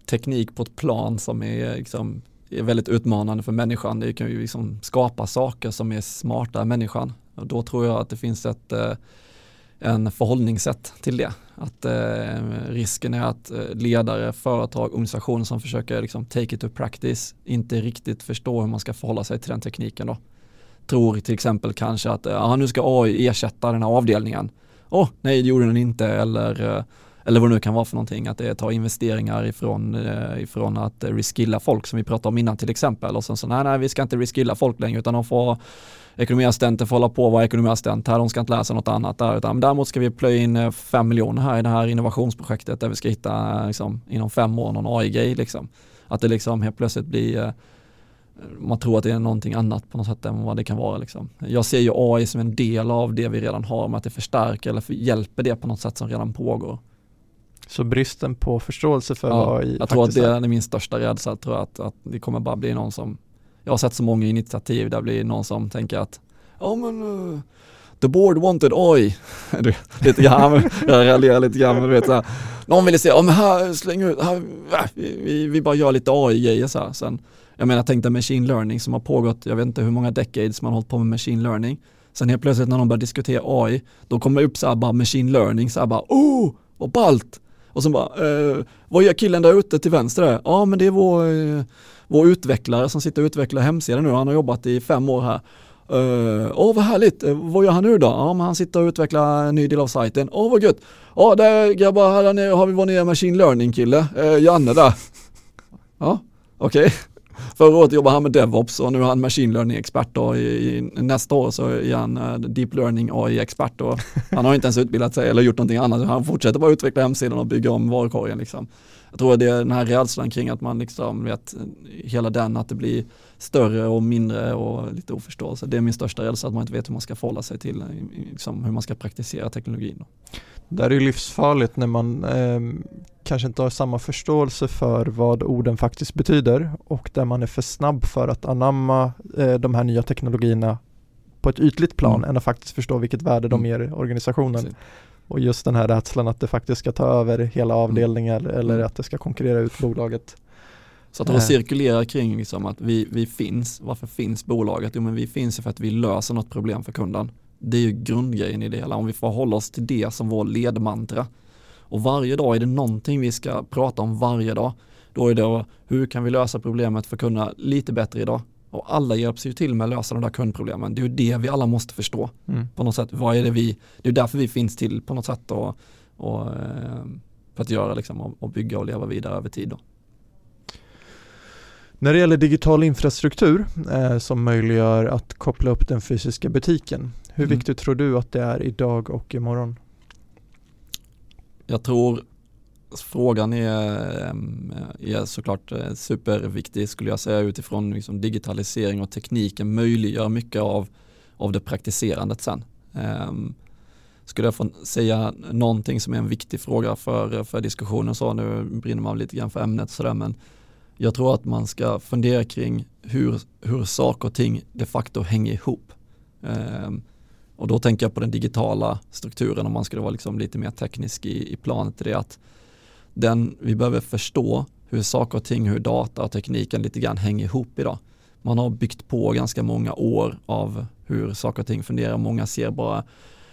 teknik på ett plan som är, liksom, är väldigt utmanande för människan. Det kan ju liksom skapa saker som är smartare än människan. Och då tror jag att det finns ett eh, en förhållningssätt till det. Att eh, risken är att eh, ledare, företag, organisationer som försöker liksom, take it to practice inte riktigt förstår hur man ska förhålla sig till den tekniken då tror till exempel kanske att eh, ja, nu ska AI ersätta den här avdelningen. Åh, oh, nej det gjorde den inte eller, eh, eller vad det nu kan vara för någonting, att det tar investeringar ifrån, eh, ifrån att reskilla folk som vi pratade om innan till exempel och sen så nej, nej vi ska inte reskilla folk längre utan de får ekonomiassistenter får hålla på och vara ekonomiassistent här, de ska inte läsa något annat där utan däremot ska vi plöja in eh, 5 miljoner här i det här innovationsprojektet där vi ska hitta eh, liksom, inom fem år någon AI-grej liksom. Att det liksom helt plötsligt blir eh, man tror att det är någonting annat på något sätt än vad det kan vara. Liksom. Jag ser ju AI som en del av det vi redan har, med att det förstärker eller hjälper det på något sätt som redan pågår. Så bristen på förståelse för ja, AI Jag tror att det är min största rädsla, jag tror att, att det kommer bara bli någon som, jag har sett så många initiativ där det blir någon som tänker att, ja men uh, the board wanted AI. lite grann, jag raljerar lite grann, men du vet så här, någon ville säga, ja men här, släng ut, här, vi, vi, vi bara gör lite AI-grejer så här. Sen, jag menar tänk dig machine learning som har pågått, jag vet inte hur många decades man har hållit på med machine learning. Sen helt plötsligt när de börjar diskutera AI, då kommer det upp så här bara machine learning, så här bara oh, vad ballt! Och så bara, eh, vad gör killen där ute till vänster där? Ja men det är vår, eh, vår utvecklare som sitter och utvecklar hemsidan nu, han har jobbat i fem år här. Eh, åh uh, oh, vad härligt, uh, vad gör han nu då? Ja men han sitter och utvecklar en ny del av sajten. Åh oh, vad gött! Ja där grabbar, här har vi vår nya machine learning kille, uh, Janne där. Ja, okej. Okay. Förra året jobbade han med DevOps och nu är han machine learning-expert och i, i, nästa år så är han uh, deep learning AI-expert och han har inte ens utbildat sig eller gjort någonting annat. Han fortsätter bara utveckla hemsidan och bygga om varukorgen. Liksom. Jag tror att det är den här rädslan kring att man liksom vet eh, hela den att det blir större och mindre och lite oförståelse. Det är min största rädsla att man inte vet hur man ska förhålla sig till eh, liksom, hur man ska praktisera teknologin. Det är ju livsfarligt när man eh, kanske inte har samma förståelse för vad orden faktiskt betyder och där man är för snabb för att anamma eh, de här nya teknologierna på ett ytligt plan mm. än att faktiskt förstå vilket värde de mm. ger organisationen. Precis. Och just den här rädslan att det faktiskt ska ta över hela mm. avdelningar mm. eller att det ska konkurrera ut bolaget. Så att de cirkulerar kring liksom att vi, vi finns, varför finns bolaget? Jo men vi finns för att vi löser något problem för kunden. Det är ju grundgrejen i det hela, om vi får hålla oss till det som vår ledmantra. Och varje dag är det någonting vi ska prata om varje dag. Då är det hur kan vi lösa problemet för kunderna lite bättre idag? och alla hjälps ju till med att lösa de där kundproblemen. Det är ju det vi alla måste förstå Mm. på något sätt. Vad är det vi, det är därför vi finns till på något sätt och, och eh, för att göra liksom och, och bygga och leva vidare över tid. Då. När det gäller digital infrastruktur eh, som möjliggör att koppla upp den fysiska butiken, hur Mm. viktigt tror du att det är idag och imorgon? Jag tror frågan är, ehm, är såklart eh, superviktig skulle jag säga utifrån liksom digitalisering och tekniken möjliggör mycket av, av det praktiserandet sen. Ehm, Skulle jag få säga någonting som är en viktig fråga för, för diskussionen så, nu brinner man lite grann för ämnet sådär men jag tror att man ska fundera kring hur, hur saker och ting de facto hänger ihop. Ehm, och då tänker jag på den digitala strukturen om man skulle vara liksom lite mer teknisk i, i planet. Det är att den, vi behöver förstå hur saker och ting, hur data och tekniken lite grann hänger ihop idag. Man har byggt på ganska många år av hur saker och ting fungerar. Många ser bara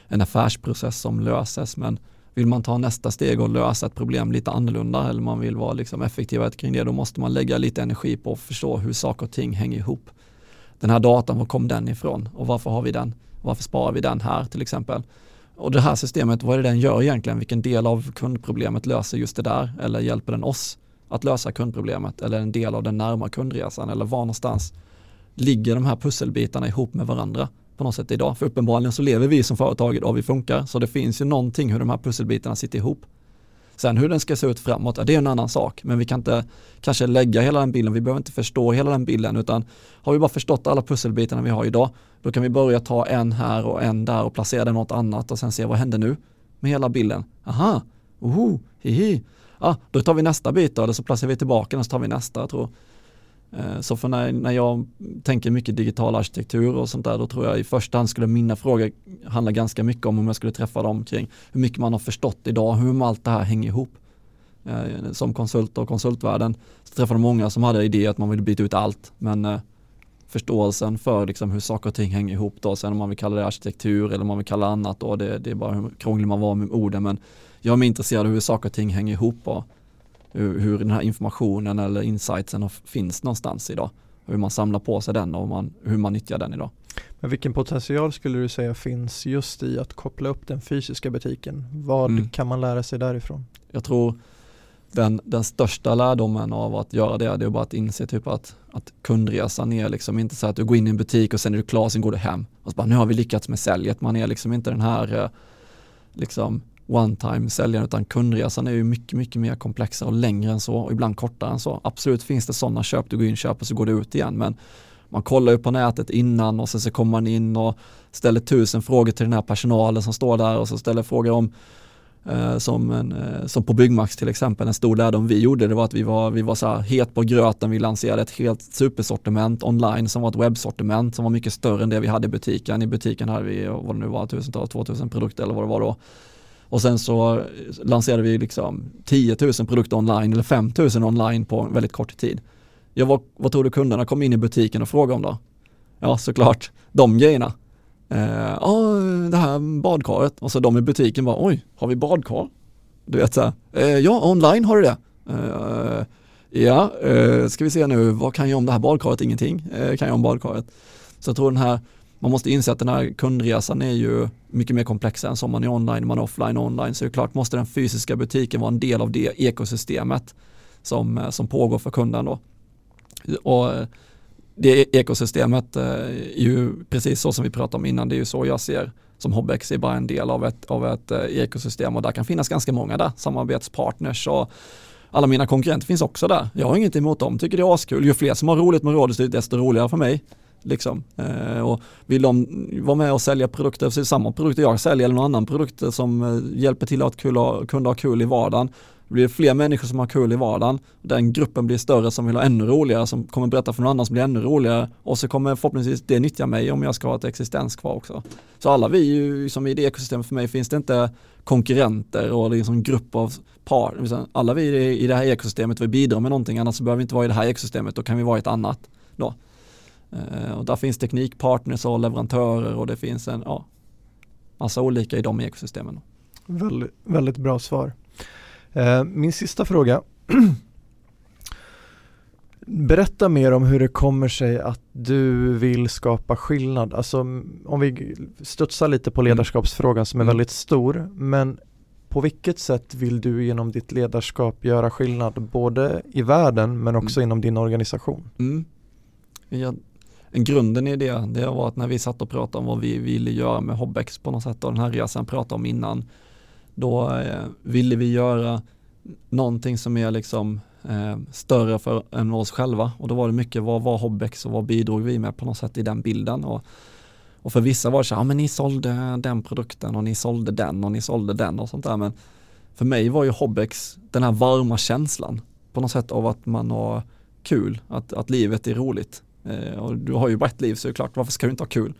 en affärsprocess som löses men vill man ta nästa steg och lösa ett problem lite annorlunda eller man vill vara liksom effektivare kring det då måste man lägga lite energi på att förstå hur saker och ting hänger ihop. Den här datan, var kom den ifrån och varför har vi den? Varför sparar vi den här till exempel? Och det här systemet, vad är det den gör egentligen? Vilken del av kundproblemet löser just det där? Eller hjälper den oss att lösa kundproblemet? Eller en del av den närma kundresan? Eller var någonstans ligger de här pusselbitarna ihop med varandra på något sätt idag? För uppenbarligen så lever vi som företag idag, vi funkar. Så det finns ju någonting hur de här pusselbitarna sitter ihop. Sen hur den ska se ut framåt, ja, det är en annan sak. Men vi kan inte kanske lägga hela den bilden, vi behöver inte förstå hela den bilden utan har vi bara förstått alla pusselbitarna vi har idag, då kan vi börja ta en här och en där och placera den något annat och sen se vad händer nu med hela bilden. Aha, oho, hihi. Ah, då tar vi nästa bit då, eller så placerar vi tillbaka den och så tar vi nästa. Jag tror. Eh, så för när, när jag tänker mycket digital arkitektur och sånt där, då tror jag i första hand skulle mina frågor handla ganska mycket om om jag skulle träffa dem kring hur mycket man har förstått idag, hur allt det här hänger ihop. Eh, som konsult och konsultvärlden så träffade många som hade idéer att man ville byta ut allt, men eh, förståelsen för liksom hur saker och ting hänger ihop då, sen om man vill kalla det arkitektur eller om man vill kalla det annat då, det, det är bara hur krånglig man var med orden, men jag är mer intresserad av hur saker och ting hänger ihop och hur, den här informationen eller insightsen finns någonstans idag. Hur man samlar på sig den och man, hur man nyttjar den idag. Men vilken potential skulle du säga finns just i att koppla upp den fysiska butiken? Vad Mm. kan man lära sig därifrån? Jag tror den, den största lärdomen av att göra det, det är bara att inse typ att, att kundresan är liksom inte så att du går in i en butik och sen är du klar, sen går du hem. Och så bara, nu har vi lyckats med säljet. Man är liksom inte den här eh, liksom one time säljaren utan kundresan är ju mycket, mycket mer komplexare och längre än så och ibland kortare än så. Absolut finns det sådana köp, du går in, köper så går du ut igen men man kollar ju på nätet innan och sen så kommer man in och ställer tusen frågor till den här personalen som står där och så ställer frågor om eh, som, en, eh, som på Byggmax till exempel, en stor lärdom vi gjorde det var att vi var, vi var så här het på gröten, vi lanserade ett helt supersortiment online som var ett webbsortiment som var mycket större än det vi hade i butiken. I butiken hade vi, vad det nu var, tusentals, 2000 produkter eller vad det var då. Och sen så lanserade vi liksom 10 000 produkter online eller 5 000 online på väldigt kort tid. Ja, vad, vad tror du kunderna kom in i butiken och frågade om då? Ja, såklart de grejerna. Eh, det här badkaret. Och så de i butiken bara, oj, har vi badkar? Du vet så här, eh, ja, online har du det. Eh, ja, eh, ska vi se nu, vad kan jag om det här badkaret? Ingenting eh, kan jag om badkaret. Så jag tror den här, man måste inse att den här kundresan är ju mycket mer komplex än som man är online, man är offline och online. Så det är klart måste den fysiska butiken vara en del av det ekosystemet som, eh, som pågår för kunden då. Och eh, det e-, ekosystemet eh, är ju precis så som vi pratade om innan, det är ju så jag ser som Hobbex är bara en del av ett, av ett ekosystem och där kan finnas ganska många där, samarbetspartners och alla mina konkurrenter finns också där. Jag har inget emot dem, tycker det är askul. Ju fler som har roligt med Rådhuset, desto roligare för mig. Liksom. Eh, och vill de vara med och sälja produkter, så är det samma produkter jag säljer eller någon annan produkt som eh, hjälper till att kul, ha- kunna ha kul i vardagen. Det blir fler människor som har kul i vardagen. Den gruppen blir större som vill ha ännu roligare, som kommer berätta för någon annan som blir ännu roligare. Och så kommer förhoppningsvis det nyttja mig om jag ska ha ett existens kvar också. Så alla vi, ju, som i det ekosystemet för mig, finns det inte konkurrenter och liksom grupp av par. Alla vi i- det här ekosystemet, vi bidrar med någonting, annars så behöver vi inte vara i det här ekosystemet, då kan vi vara i ett annat. Då. Eh, Och där finns teknikpartners och leverantörer och det finns en ja, massa olika i de ekosystemen. Väldigt, väldigt bra svar. Eh, min sista fråga. Berätta mer om hur det kommer sig att du vill skapa skillnad. Alltså om vi studsar lite på mm. ledarskapsfrågan som är mm. väldigt stor, men på vilket sätt vill du genom ditt ledarskap göra skillnad både i världen men också mm. inom din organisation? Mm. Ja, grunden i det, det var att när vi satt och pratade om vad vi ville göra med Hobbex på något sätt och den här resan pratade om innan, då eh, ville vi göra någonting som är liksom eh, större för, än oss själva. Och då var det mycket vad var Hobbex och vad bidrog vi med på något sätt i den bilden? Och, och för vissa var det så här, ja men ni sålde den produkten och ni sålde den och ni sålde den och sånt där. Men för mig var ju Hobbex den här varma känslan på något sätt av att man har kul, att, att livet är roligt. Eh, och du har ju bara ett liv så är det klart, varför ska du inte ha kul?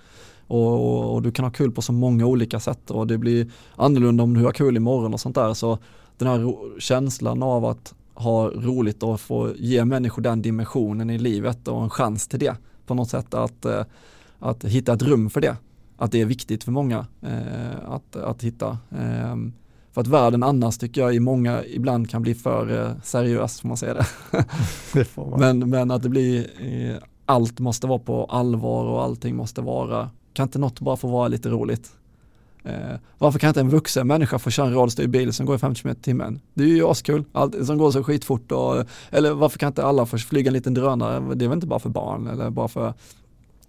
Och, och, och, du kan ha kul på så många olika sätt och det blir annorlunda om du har kul imorgon och sånt där. Så den här känslan av att ha roligt och få ge människor den dimensionen i livet och en chans till det på något sätt att, eh, att hitta ett rum för det. Att det är viktigt för många eh, att, att hitta. Ehm, för att världen annars tycker jag i många ibland kan bli för seriös får man säga det. det man. Men, men att det blir, allt måste vara på allvar och allting måste vara, kan inte något bara få vara lite roligt? Eh, varför kan inte en vuxen människa få köra en rullstyrd bil som går i 50 km i timmen? Det är ju askul, allt som går så skitfort och, eller varför kan inte alla få flyga en liten drönare? Det är väl inte bara för barn eller bara för,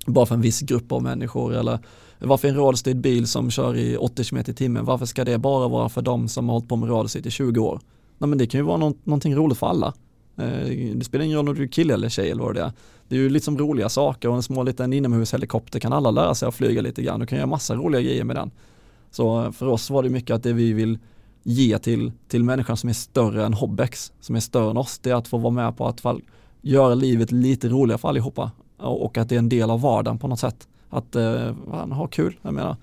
bara för en viss grupp av människor eller varför en rullstyrd bil som kör i 80 km i timmen, varför ska det bara vara för de som har hållit på med rullstyrd i 20 år? Nej men det kan ju vara något, någonting roligt för alla. Eh, det spelar ingen roll om du är kille eller tjej eller vad det är. Det är ju liksom roliga saker och en små liten inomhushelikopter kan alla lära sig att flyga lite grann. Du kan göra massa roliga grejer med den. Så för oss var det mycket att det vi vill ge till, till människan som är större än Hobbex, som är större än oss, det är att få vara med på att fall, göra livet lite roligare för allihopa och att det är en del av vardagen på något sätt. Att eh, ha kul, jag menar.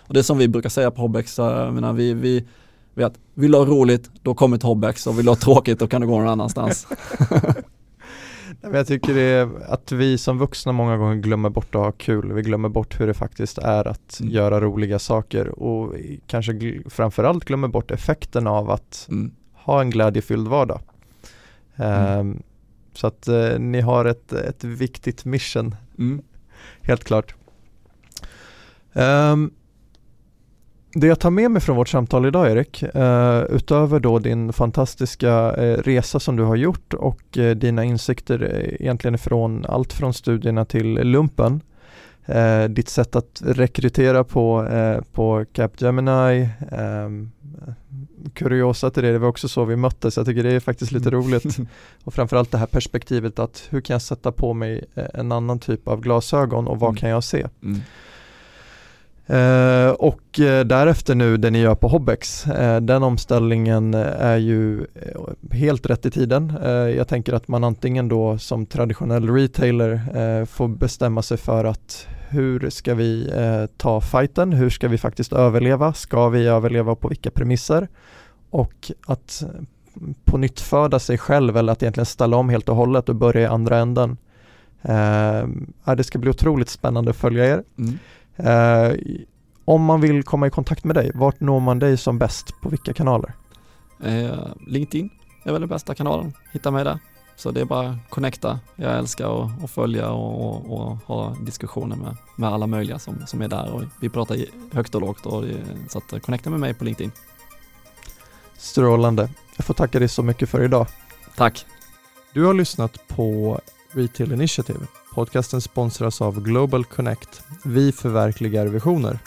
Och det är som vi brukar säga på Hobbex, eh, jag menar, vi, vi, att vill du ha roligt, då kommer till Hobbex och vill du ha tråkigt, då kan du gå någon annanstans. Jag tycker det är att vi som vuxna många gånger glömmer bort att ha kul. Vi glömmer bort hur det faktiskt är att mm. göra roliga saker och kanske gl framförallt glömmer bort effekten av att mm. ha en glädjefylld vardag. Mm. Um, så att uh, ni har ett, ett viktigt mission, mm. helt klart. Um, det jag tar med mig från vårt samtal idag Erik, uh, utöver då din fantastiska uh, resa som du har gjort och uh, dina insikter egentligen från allt från studierna till lumpen, ditt sätt att rekrytera på, på Capgemini, um, kuriosa till det, det var också så vi möttes, jag tycker det är faktiskt lite mm. roligt och framförallt det här perspektivet att hur kan jag sätta på mig en annan typ av glasögon och vad mm. kan jag se? Mm. Eh, och eh, därefter nu det ni gör på Hobbex, eh, den omställningen är ju eh, helt rätt i tiden. Eh, jag tänker att man antingen då som traditionell retailer eh, får bestämma sig för att hur ska vi ta fighten, hur ska vi faktiskt överleva, ska vi överleva på vilka premisser och att mm, på nytt föda sig själv eller att egentligen ställa om helt och hållet och börja i andra änden. det ska bli otroligt spännande att följa er. Mm. Eh, om man vill komma i kontakt med dig, vart når man dig som bäst? På vilka kanaler? Eh, LinkedIn är väl den bästa kanalen, hitta mig där. Så det är bara att connecta. Jag älskar att, att följa och, och, och, ha diskussioner med, med alla möjliga som, som är där och vi pratar högt och lågt och så att connecta med mig på LinkedIn. Strålande. Jag får tacka dig så mycket för idag. Tack. Du har lyssnat på Retail Initiative Podcasten sponsras av Global Connect. Vi förverkligar visioner.